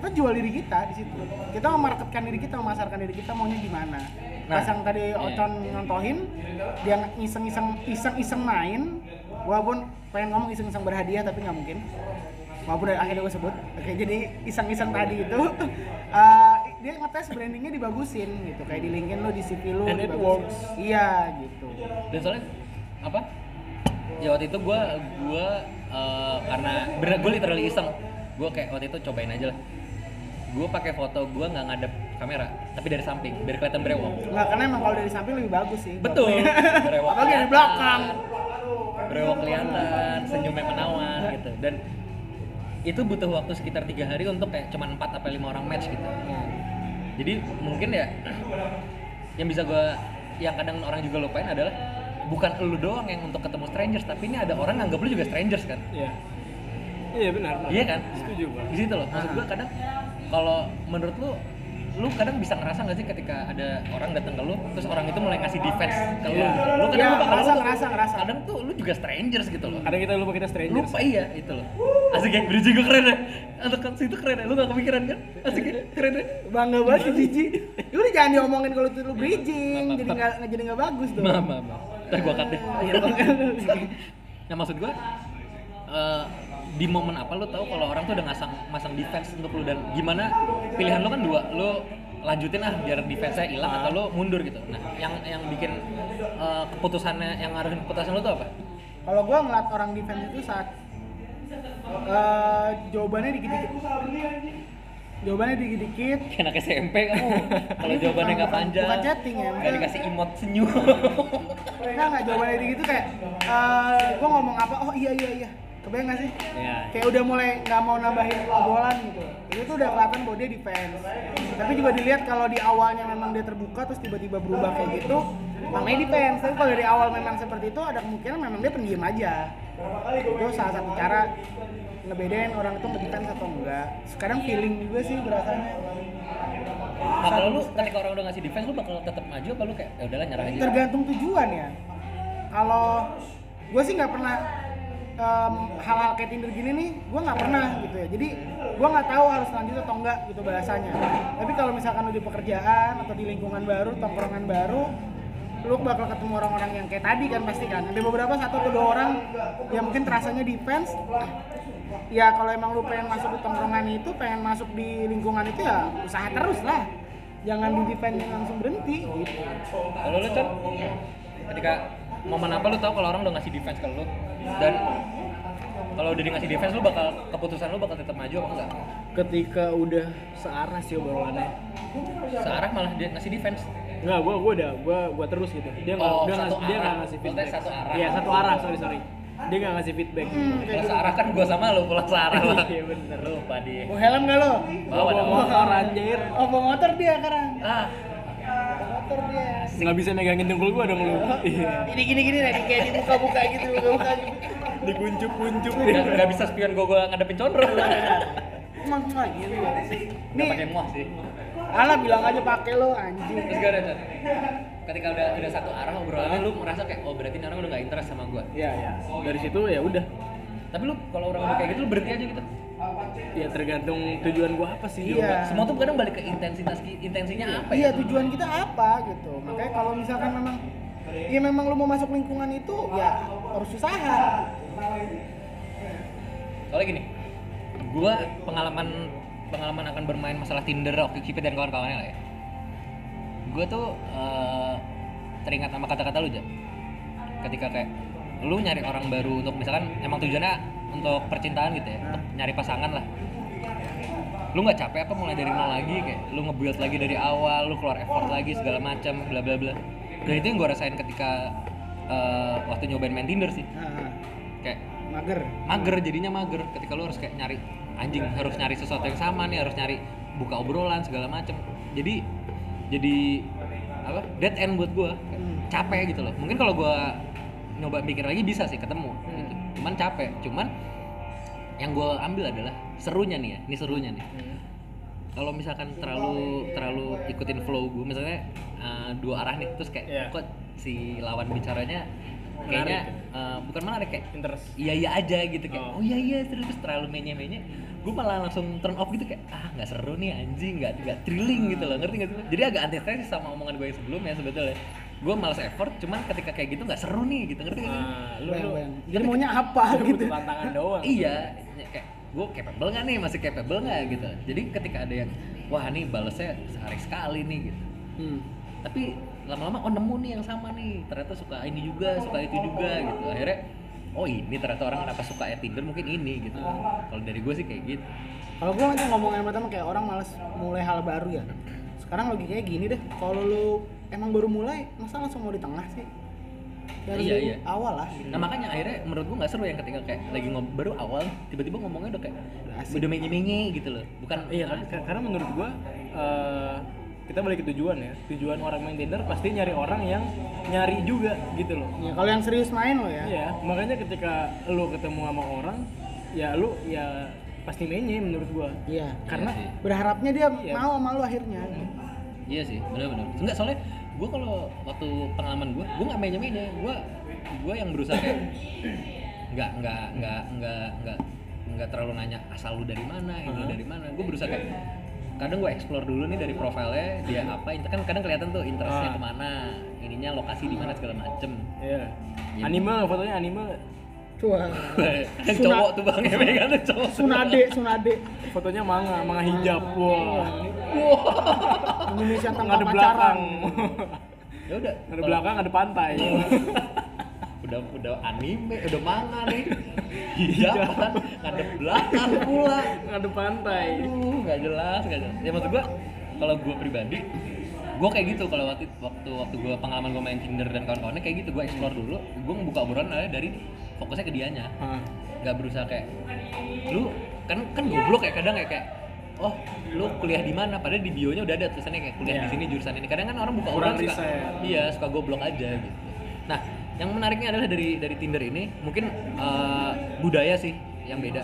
kita jual diri kita di situ. Kita memarketkan diri kita, memasarkan diri kita maunya gimana. Nah, Pas yang tadi iya. Ocon ngontohin, dia iseng-iseng iseng-iseng main gua pun pengen ngomong iseng-iseng berhadiah tapi nggak mungkin walaupun dari akhirnya gue sebut oke jadi iseng-iseng tadi itu <laughs> eh, dia ngetes brandingnya dibagusin gitu kayak di LinkedIn lo di CV lo And it works. iya gitu dan soalnya apa ya waktu itu gue gue eh, karena bener gue literally iseng gue kayak waktu itu cobain aja lah gue pakai foto gue nggak ngadep kamera tapi dari samping biar kelihatan brewok. Nggak karena emang kalau dari samping lebih bagus sih. Betul. <laughs> Brewok apalagi dari belakang. Brewok kelihatan senyumnya menawan gitu. Dan itu butuh waktu sekitar tiga hari untuk kayak cuma 4 apa lima orang match gitu. Jadi mungkin ya yang bisa gue yang kadang orang juga lupain adalah bukan lu doang yang untuk ketemu strangers tapi ini ada orang nganggap lu juga strangers kan? Iya. Iya benar. benar. iya kan? Setuju gua. di situ loh. Maksud gue kadang kalau menurut lu lu kadang bisa ngerasa nggak sih ketika ada orang datang ke lu terus orang itu mulai ngasih defense ke lu? Iya. lu kadang Iya, lupa ngerasa, lu- ngerasa, ngerasa. kadang tuh lu juga strangers gitu loh. Kadang kita lupa kita strangers. lupa iya itu loh. Asik ya bridging gue keren ya. Untuk kan itu keren ya lu gak kepikiran kan? Asik ya keren ya. Bangga banget sih Cici. Ya udah jangan diomongin kalau itu lu bridging Maaf, jadi nggak- jadi nggak bagus dong maaf maaf maaf. Ntar gue cut deh. Iya, <laughs> nah maksud gue eh, di momen apa lu tahu kalau orang tuh udah ngasang masang defense untuk lu dan gimana? Pilihan lu kan dua. Lu lanjutin ah biar defense-nya hilang atau lu mundur gitu. Nah yang yang bikin eh, keputusannya yang ngaruhin keputusan lu tuh apa? Kalau gua ngeliat orang defense itu saat eh, jawabannya dikit-dikit. Jawabannya dikit-dikit. Kayak anak SMP kamu kalau jawabannya nggak panjang. bukan chatting ya, nggak dikasih emot senyum. Enggak, enggak jawabannya dikit itu kayak eh gua ngomong apa? Oh iya iya iya kebayang gak sih? Iya. kayak udah mulai nggak mau nambahin obrolan gitu. Itu tuh udah kelihatan bahwa dia defense. Tapi juga dilihat kalau di awalnya memang dia terbuka terus tiba-tiba berubah kayak gitu namanya defense. Tapi kalau dari awal memang seperti itu ada kemungkinan memang dia pendiam aja. Itu salah satu cara ngebedain orang itu ngedefense atau enggak. Sekarang feeling juga sih berasanya. Nah kalau lu ketika orang udah ngasih defense lu bakal tetap maju apa lu kayak ya udahlah nyerah aja. Tergantung tujuan ya. Kalau gue sih nggak pernah em, hal-hal kayak Tinder gini nih gue nggak pernah gitu ya. Jadi gue nggak tahu harus lanjut atau enggak gitu bahasanya. Tapi kalau misalkan lu di pekerjaan atau di lingkungan baru tongkrongan baru lu bakal ketemu orang-orang yang kayak tadi kan pasti kan. Ada beberapa satu atau dua orang yang mungkin terasanya defense. Ya kalau emang lu pengen masuk di tongkrongan itu pengen masuk di lingkungan itu ya usaha terus lah. Jangan di defense langsung berhenti. Gitu kalau lu kan ketika momen apa lu tahu kalau orang udah ngasih defense ke lu dan kalau udah di ngasih defense lu bakal keputusan lu bakal tetap maju apa enggak Ketika udah searah sih obrolannya. searah malah dia ngasih defense Enggak, gua gua udah gua gua terus gitu. Dia enggak Oh, dia ngasih dia enggak ngasih Maksudnya feedback. satu arah. Iya, satu arah, sorry sorry. Dia enggak ngasih feedback. kalau searah kan gua sama lu pulang searah lah Iya bener. lupa dia Bawa helm gak lo? bawa Bawa motor anjir. Oh bawa motor dia sekarang. ah Motor dia. Enggak bisa megangin dengkul gua dong lu. Iya. Ini gini gini nih kayak dibuka-buka gitu, buka-buka gitu. Dikuncup-kuncup nggak nggak bisa spion gua gua ngadepin condro Emang emang gitu. nggak pakai Nih, muah sih alah bilang aja pakai lo anjing. terus gak ada ketika udah udah satu arah obrolannya lu merasa kayak oh berarti orang udah nggak interest sama gua Iya, iya. Dari situ ya udah. tapi lu kalau orang udah kayak gitu lu berhenti aja gitu Ya tergantung tujuan gua apa sih. Iya. semua tuh kadang balik ke intensitas intensinya apa Iya ya tujuan kita apa gitu. Makanya kalau misalkan memang ya memang lu mau masuk lingkungan itu ya harus usaha. soalnya gini gua pengalaman pengalaman akan bermain masalah Tinder, Okcupid dan kawan-kawannya lah ya gua tuh eh, teringat sama kata-kata lu Jam ketika kayak lu nyari orang baru untuk misalkan emang tujuannya untuk percintaan gitu ya untuk nyari pasangan lah. Lu nggak capek apa mulai dari nol lagi? Kayak lu nge-build lagi dari awal lu keluar effort lagi segala macam bla bla bla. Dan itu yang gue rasain ketika eh, waktu nyobain main Tinder sih. Nah, kayak mager. mager jadinya mager. Ketika lu harus kayak nyari anjing harus nyari sesuatu yang sama nih harus nyari buka obrolan segala macem. Jadi jadi apa? Dead end buat gua. Hmm. capek gitu loh. Mungkin kalau gua nyoba mikir lagi bisa sih ketemu. Gitu. cuman capek. Cuman yang gua ambil adalah serunya nih ya. Ini serunya nih. Kalau misalkan terlalu terlalu ikutin flow gue misalnya uh, dua arah nih terus kayak Iya. kok si lawan bicaranya kayaknya uh, bukan menarik kayak Interest. iya iya aja gitu kayak Oh. oh, iya iya terus terus terlalu menye menye gue malah langsung turn off gitu kayak ah nggak seru nih anjing nggak nggak thrilling gitu loh. Ngerti nggak sih? Jadi agak antitesis sama omongan gue yang sebelumnya sebetulnya gue malas effort cuman ketika kayak gitu nggak seru nih gitu. Ngerti gak sih? Nah, lu lu. Jadi maunya apa lu gitu. butuh tantangan doang. iya kayak gue capable nggak nih? Masih capable nggak? Gitu. Jadi ketika ada yang wah nih balesnya sehari sekali nih gitu. Hmm. tapi lama-lama oh nemu nih yang sama nih. Ternyata suka ini juga suka itu juga gitu. akhirnya oh ini ternyata orang kenapa suka ya Tinder? Mungkin ini gitu. Kalau dari gue sih kayak gitu. Kalau gue nanti ngomongin pertama kayak orang males mulai hal baru ya. Sekarang logikanya gini deh, kalau lu emang baru mulai, masa langsung mau di tengah sih? Dari Iya, iya. awal lah. Gitu. nah makanya akhirnya menurut gue nggak seru yang ketika kayak lagi ngob baru awal tiba-tiba ngomongnya udah kayak asik. udah menye-menye gitu loh bukan Iya kan, Ka- karena menurut gua eh, kita balik ke tujuan ya. Tujuan orang main Tinder pasti nyari orang yang nyari juga gitu loh. Ya, kalau yang serius main lo ya. Iya, makanya ketika lu ketemu sama orang, ya lu ya pasti mainnya menurut gua. Iya. Karena sih. Berharapnya dia Iya. mau sama lu akhirnya. Iya sih, benar-benar. Enggak soalnya gue kalau waktu pengalaman gue, gue nggak mainnya-mainnya. Gue gue yang berusaha kayak nggak nggak nggak nggak nggak nggak terlalu nanya asal lu dari mana, ini lu dari mana. Gue berusaha kayak kadang gue explore dulu nih dari profilnya dia apa inter- kan kadang kelihatan tuh interestnya Ah. ke mana ininya lokasi di mana segala macem Iya. Iya. Anime fotonya anime Wah. kan cowok tuh bang megang tuh cowok Sunade, Sunade. fotonya manga, manga hijab. Wah. Indonesia tanpa Nggak ada belakang. ya udah Nggak ada belakang, ada pantai. <laughs> udah udah anime udah manga nih hijaban ada belakang pula Nggak ada pantai. Aduh, nggak jelas, nggak jelas. Ya maksud gua, kalau gua pribadi, gua kayak gitu kalau waktu waktu waktu gua pengalaman gua main Tinder dan kawan-kawannya kayak gitu, gua explore dulu, gua ngebuka obrolan dari fokusnya ke dianya, Hah. nggak berusaha kayak lu kan kan goblok ya kadang kayak kayak oh lu kuliah di mana? Padahal di bionya udah ada tulisannya kayak kuliah Iya. di sini jurusan ini. Kadang kan orang buka Kurang obrolan suka iya suka goblok aja gitu. Nah yang menariknya adalah dari dari Tinder ini mungkin eh, budaya sih yang beda.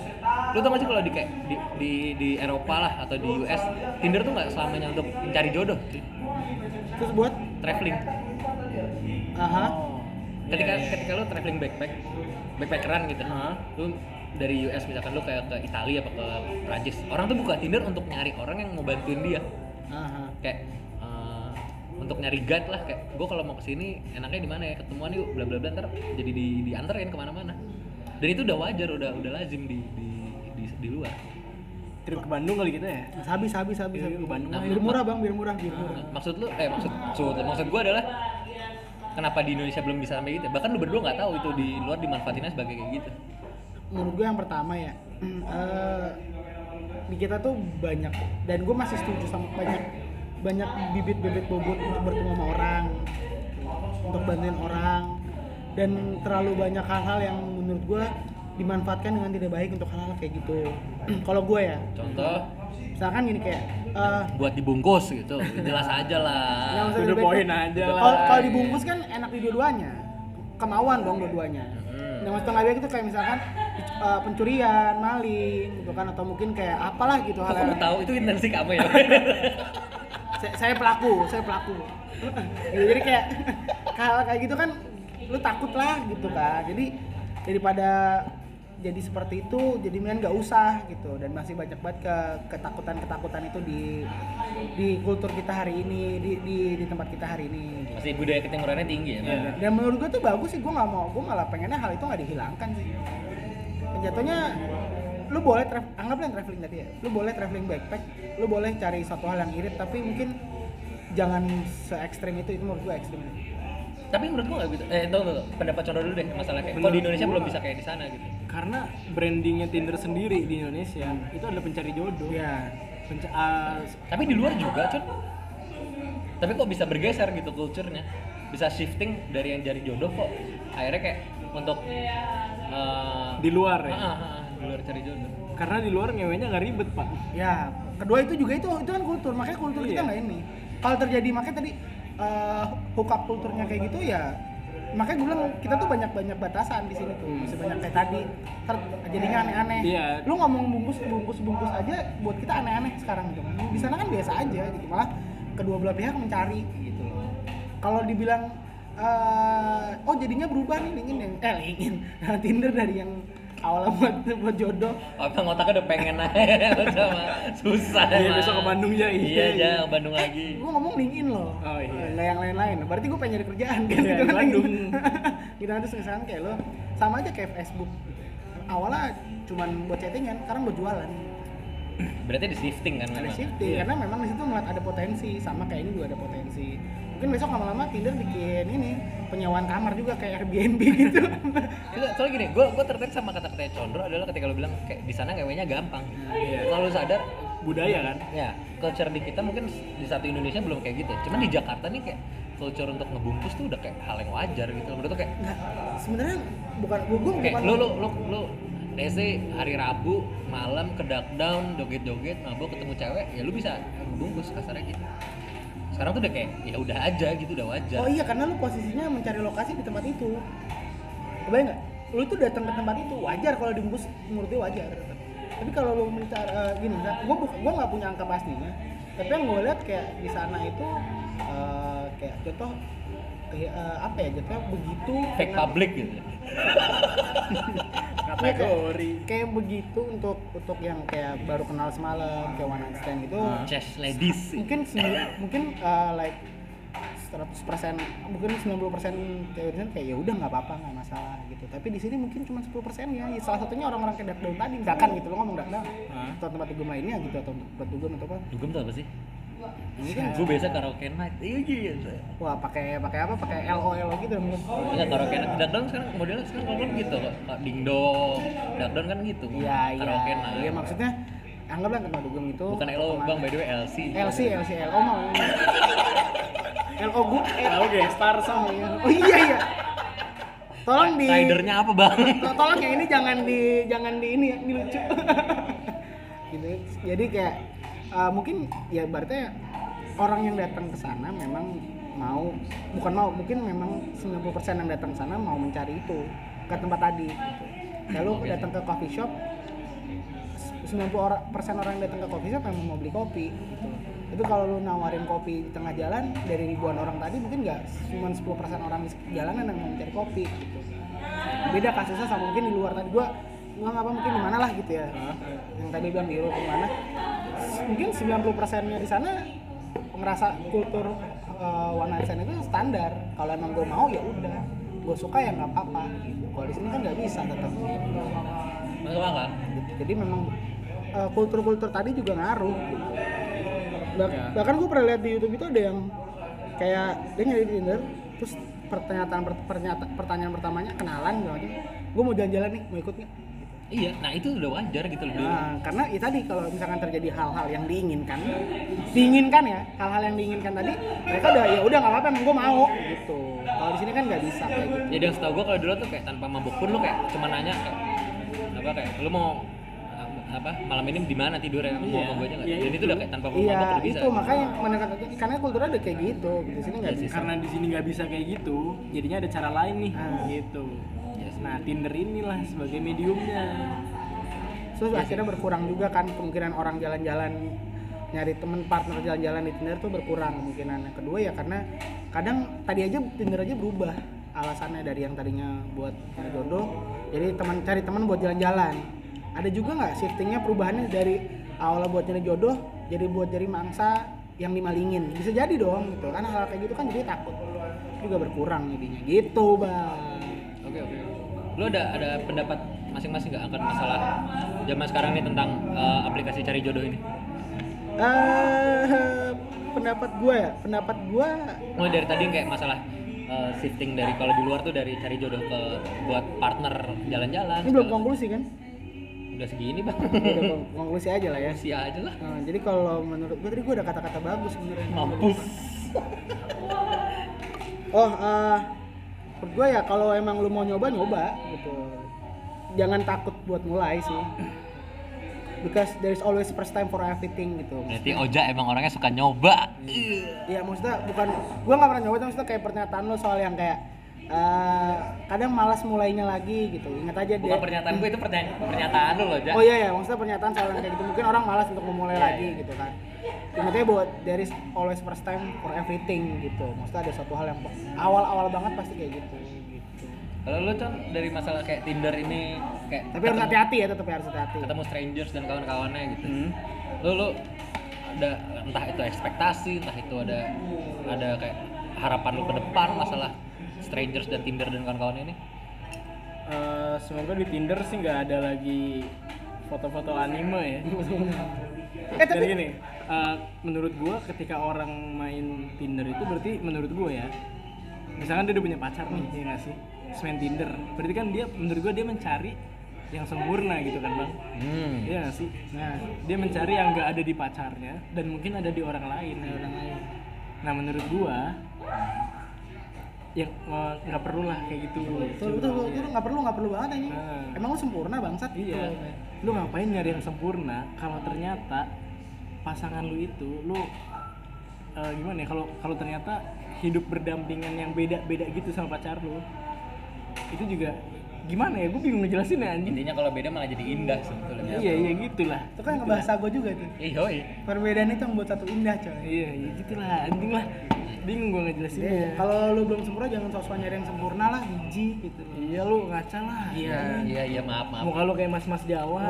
Lu tau gak sih kalau di kayak di, di di Eropa lah atau di US Tinder tuh nggak selamanya untuk mencari jodoh. Terus buat? Traveling. Aha. ketika ketika lu traveling backpack backpackeran gitu Hah? lu dari US misalkan lu kayak ke Italia apa ke Prancis orang tuh buka Tinder untuk nyari orang yang mau bantuin dia Aha. kayak eh, untuk nyari guide lah kayak gue kalau mau ke sini enaknya di mana ya ketemuan yuk bla bla bla ntar jadi di dianterin ke mana-mana dan itu udah wajar udah udah lazim di di di, di luar Trip ke Bandung kali gitu ya? Habis, habis, habis, Iya, habis. ke Bandung Biar murah bang, biar murah, biar murah. Nah, maksud lu eh maksud maksud, maksud gue adalah kenapa di Indonesia belum bisa sampai gitu? Bahkan lu berdua nggak tahu itu di luar dimanfaatinnya sebagai kayak gitu. Menurut gue yang pertama ya <clears throat> eh, di kita tuh banyak dan gue masih setuju sama banyak banyak bibit-bibit bobot untuk bertemu sama orang untuk bantuin orang dan terlalu banyak hal-hal yang menurut gue dimanfaatkan dengan tidak baik untuk hal-hal kayak gitu. <clears throat> Kalau gue ya contoh misalkan gini kayak eh, buat dibungkus gitu jelas aja lah. The point aja lah. kalau kalau dibungkus kan enak di dua-duanya. Kemauan dong dua-duanya. Hmm. yang nggak baik itu kayak misalkan uh, pencurian maling gitu kan atau mungkin kayak apalah gitu hal kamu tahu itu intensi kamu ya. <laughs> Saya, saya pelaku saya pelaku. Gitu, jadi kayak hal <laughs> kayak gitu kan lu takut lah gitu kan jadi daripada jadi seperti itu jadi mendingan nggak usah gitu. Dan masih banyak banget ke ketakutan ketakutan itu di di kultur kita hari ini di di, di tempat kita hari ini. Masih budaya ketimurannya tinggi ya Iya. dan menurut gue tuh bagus sih gue nggak mau gue malah pengennya hal itu nggak dihilangkan sih. Jatuhnya lu boleh tra- anggaplah traveling tadi ya. Lu boleh traveling backpack lu boleh cari satu hal yang irit tapi mungkin jangan se ekstrim itu itu menurut gue ekstrim tapi menurut gua nggak gitu eh tunggu tunggu. Pendapat Condro dulu deh masalah kayak kok di Indonesia gua- belum bisa kayak di sana gitu. Karena brandingnya Tinder sendiri di Indonesia itu adalah pencari jodoh. ya Penca- ah, tapi di luar juga Con tapi kok bisa bergeser gitu kulturnya bisa shifting dari yang cari jodoh kok akhirnya kayak untuk eh, di luar ya. ah, ah, ah, di luar cari jodoh. Karena di luar ngewenya nggak ribet pak. ya kedua itu juga itu itu kan kultur. Makanya kultur kita Iya. nggak ini. Kalau terjadi makanya tadi uh, hookup kulturnya kayak gitu ya makanya gue bilang kita tuh banyak banyak batasan di sini tuh. Masih banyak kayak tadi. Ntar jadinya aneh-aneh. Iya. lu ngomong bungkus bungkus bungkus aja buat kita aneh-aneh sekarang gitu. Di sana kan biasa aja gitu. Malah kedua belah pihak mencari gitu. Loh kalau dibilang eh, oh jadinya berubah nih ingin yang eh <laughs> ingin Tinder dari yang awalnya <laughs> buat buat jodoh Abang otaknya udah pengen aja <laughs> sama susah Iya, besok ke Bandung ya, iya, Iya, iya. ke Bandung lagi. gue ngomong LinkedIn loh Oh, iya. nggak yang lain-lain berarti gue pengen nyari kerjaan kan Iya, gitu di kan Bandung. gitu kan terus sekarang kayak lo sama aja kayak Facebook awalnya cuman buat chattingan sekarang buat jualan Berarti di shifting kan ada memang. shifting Iya. karena memang di situ ngeliat ada potensi sama kayak ini juga ada potensi mungkin besok lama-lama Tinder bikin ini penyewaan kamar juga kayak Airbnb <laughs> gitu Soalnya, soalnya gini, gue gue tertarik sama kata-kata Condro adalah ketika lo bilang kayak di sana ngewenya gampang. Iya. Kalau lu sadar, budaya kan ya culture di kita mungkin di satu Indonesia belum kayak gitu. Cuman di Jakarta nih kayak culture untuk ngebungkus tuh udah kayak hal yang wajar gitu. Menurut tuh kayak nggak sebenarnya bukan gue gue kayak bukan lu lu lu lu let's say hari Rabu malam ke dark down joget-joget mabok ketemu cewek ya lu bisa ngebungkus kasarnya gitu sekarang tuh udah kayak ya udah aja gitu udah wajar Oh iya karena lu posisinya mencari lokasi di tempat itu. Kebayang nggak? Lu tuh datang ke tempat itu wajar kalau dibungkus menurut gue wajar. Tapi kalau lu mencari eh, gini, gue gua nggak punya angka pastinya. Tapi yang gue lihat kayak di sana itu eh, kayak contoh kayak eh, apa ya jatuhnya begitu fake dengan- public gitu. <laughs> Kategori. kayak begitu untuk untuk yang kayak baru kenal semalam kayak one night stand gitu. Chess ladies. Mungkin mungkin uh, like 100% mungkin 90% teorinya kayak ya udah nggak apa-apa nggak masalah gitu. Tapi di sini mungkin cuma 10% ya. Ya, salah satunya orang-orang kayak dark down tadi misalkan gitu. Lo ngomong dark down atau tempat dugem lainnya gitu atau tempat dugem atau apa. Dugem tuh apa sih mungkin gue biasa karaoke night iya gitu wah pakai pakai apa? Pakai lo lo gitu mungkin Enggak karaoke night dark down sekarang modelnya sekarang ngomong gitu kok. Dark down kan gitu. Iya iya. Karaoke night iya maksudnya anggaplah tempat dugem itu bukan LO bang by the way LC LC LC LO mau LO gue oke star sama oh iya iya. Tolong di ridernya apa bang? To- tolong ya ini jangan di jangan di ini ya ini lucu. <laughs> Gitu. Jadi kayak uh, mungkin ya berarti orang yang datang ke sana memang mau bukan mau mungkin memang 90% yang datang ke sana mau mencari itu ke tempat tadi gitu. lalu Oke. datang ke coffee shop 90 orang persen orang yang datang ke coffee shop memang mau beli kopi gitu. Tapi kalau lu nawarin kopi di tengah jalan dari ribuan orang tadi mungkin nggak cuma 10 persen orang di jalanan yang mau mencari kopi gitu. Beda kasusnya sama mungkin di luar tadi gua gua nggak apa mungkin di mana lah gitu ya. Yang tadi bilang di Eropa mana. Mungkin 90 persennya di sana ngerasa kultur uh, one night stand itu standar. Kalau emang gue mau ya udah, gue suka ya nggak apa-apa gitu. Kalau di sini kan nggak bisa tetap gitu masuk akal gitu. jadi memang uh, kultur-kultur tadi juga ngaruh gitu. Bah- Ya. bahkan gue pernah lihat di YouTube itu ada yang kayak dia nyari di Tinder terus pertanyaan pertanyaan pertanyaan pertamanya kenalan gitu gue mau jalan-jalan nih mau ikut nggak iya nah itu udah wajar gitu loh. Nah, karena ya tadi kalau misalkan terjadi hal-hal yang diinginkan diinginkan ya hal-hal yang diinginkan tadi mereka udah ya udah nggak apa-apa emang gue mau gitu. Kalau di sini kan nggak bisa kayak gitu. Jadi yang setahu gue kalau dulu tuh kayak tanpa mabuk pun lu kayak cuma nanya kayak apa kayak lu mau apa malam ini di mana tidur ya mau Iya, sama gue aja nggak? iya jadi itu itu. udah kayak tanpa iya mabuk udah bisa. itu makanya mendekat karena kulturnya udah kayak gitu di sini nggak Iya bisa. karena di sini nggak bisa kayak gitu jadinya ada cara lain nih Ah. gitu Nah Tinder inilah sebagai mediumnya. Terus akhirnya berkurang juga kan kemungkinan orang jalan-jalan nyari temen partner jalan-jalan di Tinder tuh berkurang kemungkinan. Yang kedua ya karena kadang tadi aja Tinder aja berubah alasannya dari yang tadinya buat cari jodoh jadi teman cari teman buat jalan-jalan. Ada juga nggak shiftingnya perubahannya dari awalnya buat nyari jodoh jadi buat jadi mangsa yang dimalingin? Bisa jadi dong gitu kan hal kayak gitu kan jadi takut. Juga berkurang jadinya. Gitu bang. Oke oke. Lu ada ada pendapat masing-masing nggak akan masalah zaman sekarang nih tentang uh, aplikasi cari jodoh ini? eh pendapat gue ya pendapat gue Mulai dari tadi kayak masalah uh, shifting dari kalau di luar tuh dari cari jodoh ke buat partner jalan-jalan. ini belum konklusi kan Udah segini bang. udah kon- konklusi aja lah ya Sia aja lah. Nah, jadi kalau menurut gue tadi gue ada kata-kata bagus sebenarnya Mampus. oh eh menurut gue ya kalau emang lu mau nyoba nyoba gitu. Jangan takut buat mulai sih. Because there is always first time for everything gitu. Berarti Oja emang orangnya suka nyoba. Iya maksudnya bukan gue nggak pernah nyoba tapi maksudnya kayak pernyataan lo soal yang kayak eh, kadang malas mulainya lagi gitu ingat aja Bukan dia pernyataan gue itu pernyataan lu loh, Ja. Oh iya ya, maksudnya pernyataan soal kayak gitu mungkin orang malas untuk memulai lagi gitu kan. Ingatnya buat there is always first time for everything gitu. Maksudnya ada satu hal yang awal-awal banget pasti kayak gitu gitu. Kalau lu con dari masalah kayak Tinder ini kayak Tapi harus ketemu- hati-hati ya, tetap harus hati-hati. ketemu strangers dan kawan-kawannya gitu. Hmm. Lu lu ada entah itu ekspektasi, entah itu ada ada kayak harapan lu ke depan masalah strangers dan Tinder dan kawan-kawannya ini. Eh, semoga di Tinder sih nggak ada lagi foto-foto anime ya. Eh <laughs> Jadi tapi gini, eh, menurut gua ketika orang main Tinder itu berarti menurut gua ya, misalkan dia udah punya pacar nih, ya nggak sih? Terus main Tinder, berarti kan dia menurut gua dia mencari yang sempurna gitu kan bang? Hmm. Iya nggak sih? nah, Dia mencari yang nggak ada di pacarnya dan mungkin ada di orang lain. orang lain. Nah menurut gua yang eh, nggak perlu lah kayak gitu. betul betul betul nggak perlu nggak perlu banget ini. Nah. Emang lu sempurna bangsat Iya. Lu ngapain nyari yang sempurna kalau ternyata pasangan lu itu lu eh, gimana ya kalau kalau ternyata hidup berdampingan yang beda-beda gitu sama pacar lu itu juga gimana ya gue bingung ngejelasin ya anjing Intinya kalau beda malah jadi indah sebetulnya. iya iya gitulah Itu kan ngebahasa gue juga tuh. Iya, iya. Perbedaan itu yang buat satu indah coy. iya iya gitulah anjing lah bingung gue ngejelasin Iya, kalau lu belum sempurna jangan sok-sok nyari yang sempurna lah, biji gitu. iya lu ngaca lah Iya, iya, iya, maaf, maaf. muka lu kayak mas-mas Jawa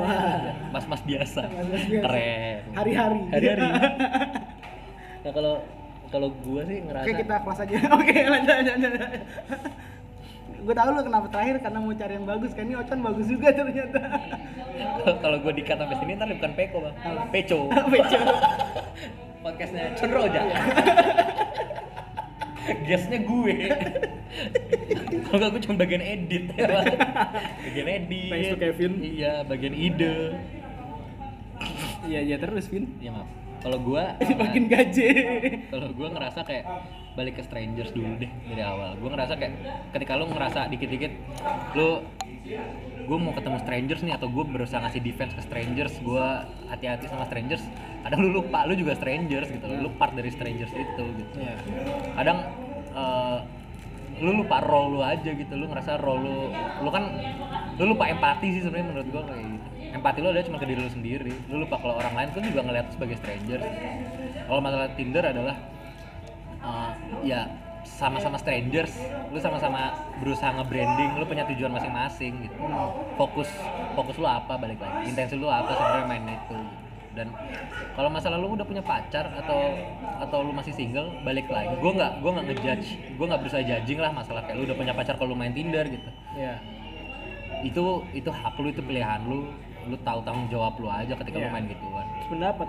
Mas-mas biasa. Mas-mas biasa. Keren. Hari-hari. Hari-hari. <laughs> nah, kalau kalau gua sih ngerasa Oke, kita kelas aja. <laughs> Oke, lanjut lanjut. Gue tahu lu kenapa terakhir karena mau cari yang bagus kan ini Ocon bagus juga ternyata. <laughs> kalau gua dikat sampai sini ntar bukan Peko, Bang. Peco. <laughs> Peco. <laughs> Podcastnya Cenro aja. Guestnya gue. Kalau nggak gue cuma bagian edit. bagian edit. Thanks to Kevin. Iya, bagian ide. iya iya terus Vin Iya maaf. Kalau gua Makin gaje. kalau gue ngerasa kayak balik ke strangers dulu deh dari awal. Gue ngerasa kayak ketika lu ngerasa dikit-dikit lu gue mau ketemu strangers nih atau gue berusaha ngasih defense ke strangers gue hati-hati sama strangers kadang lu lupa lu juga strangers gitu. Lu part dari strangers itu gitu. Iya. kadang eh, lu lupa role lu aja gitu. Lu ngerasa role lu lu kan lu lupa empati sih sebenarnya menurut gua kayak gitu. Empati lu ada cuma ke diri lu sendiri. Lu lupa kalau orang lain kan juga ngeliat sebagai stranger kalau masalah Tinder adalah eh, ya sama-sama strangers. Lu sama-sama berusaha nge-branding lu punya tujuan masing-masing gitu. Fokus fokus lu apa balik lagi. Intensi lu apa sebenarnya main itu. Dan kalau masalah lu udah punya pacar atau atau lu masih single balik lagi. Gue nggak gue nggak ngejudge gue nggak berusaha judging lah masalah kayak lu udah punya pacar kalau lu main tinder gitu. Iya. Itu itu hak lu itu pilihan lu. Lu tahu tanggung jawab lu aja ketika lu Iya. main gituan. Pendapat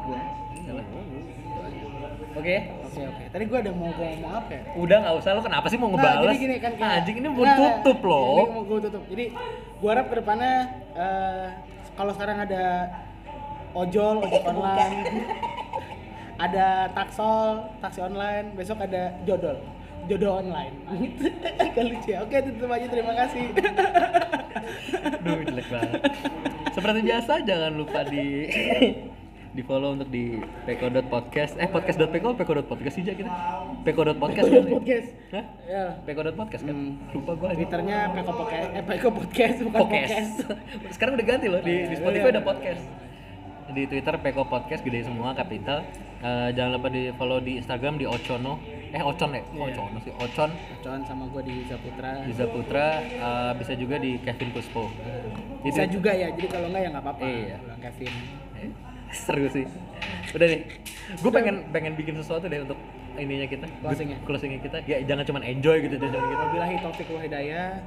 gua oke Oke oke. Tadi gue ada mau ngomong apa ya? udah nggak usah lu kenapa sih mau Nah, ngebales jadi gini kan kayak- anjing ini mau Nah, tutup Ini loh mau gue tutup. Jadi gue harap ke depannya eh, kalau sekarang ada ojol, ojek online, ada taksol, taksi online, besok ada jodol, jodoh online. <laughs> Agak lucu ya. Oke tutup aja. Terima kasih. Duh, jelek banget. Seperti biasa, jangan lupa di <laughs> di follow untuk di peko.podcast eh podcast.peko peko.podcast sih aja kita peko.podcast kan ya? Podcast. Hah? Ya. peko.podcast kan lupa gua Twitternya Peko Podcast, eh Peko Podcast bukan podcast podcast. <laughs> sekarang udah ganti loh di, di Spotify Iya. ada podcast di Twitter peko podcast gede semua kapital Eh, jangan lupa di follow di Instagram di Ocono eh Ocon ya Iya. Ocono sih Ocon Coan sama gue di Zaputra. Riza Putra eh, bisa juga di Kevin Kuspo Bisa juga ya. Jadi kalau enggak ya nggak apa-apa. Iya. Kevin. Seru sih udah nih gue pengen pengen bikin sesuatu deh untuk ininya kita Closingnya. closingnya kita ya jangan cuma enjoy gitu jangan cuma gitu Wabillahi taufik wal hidayah.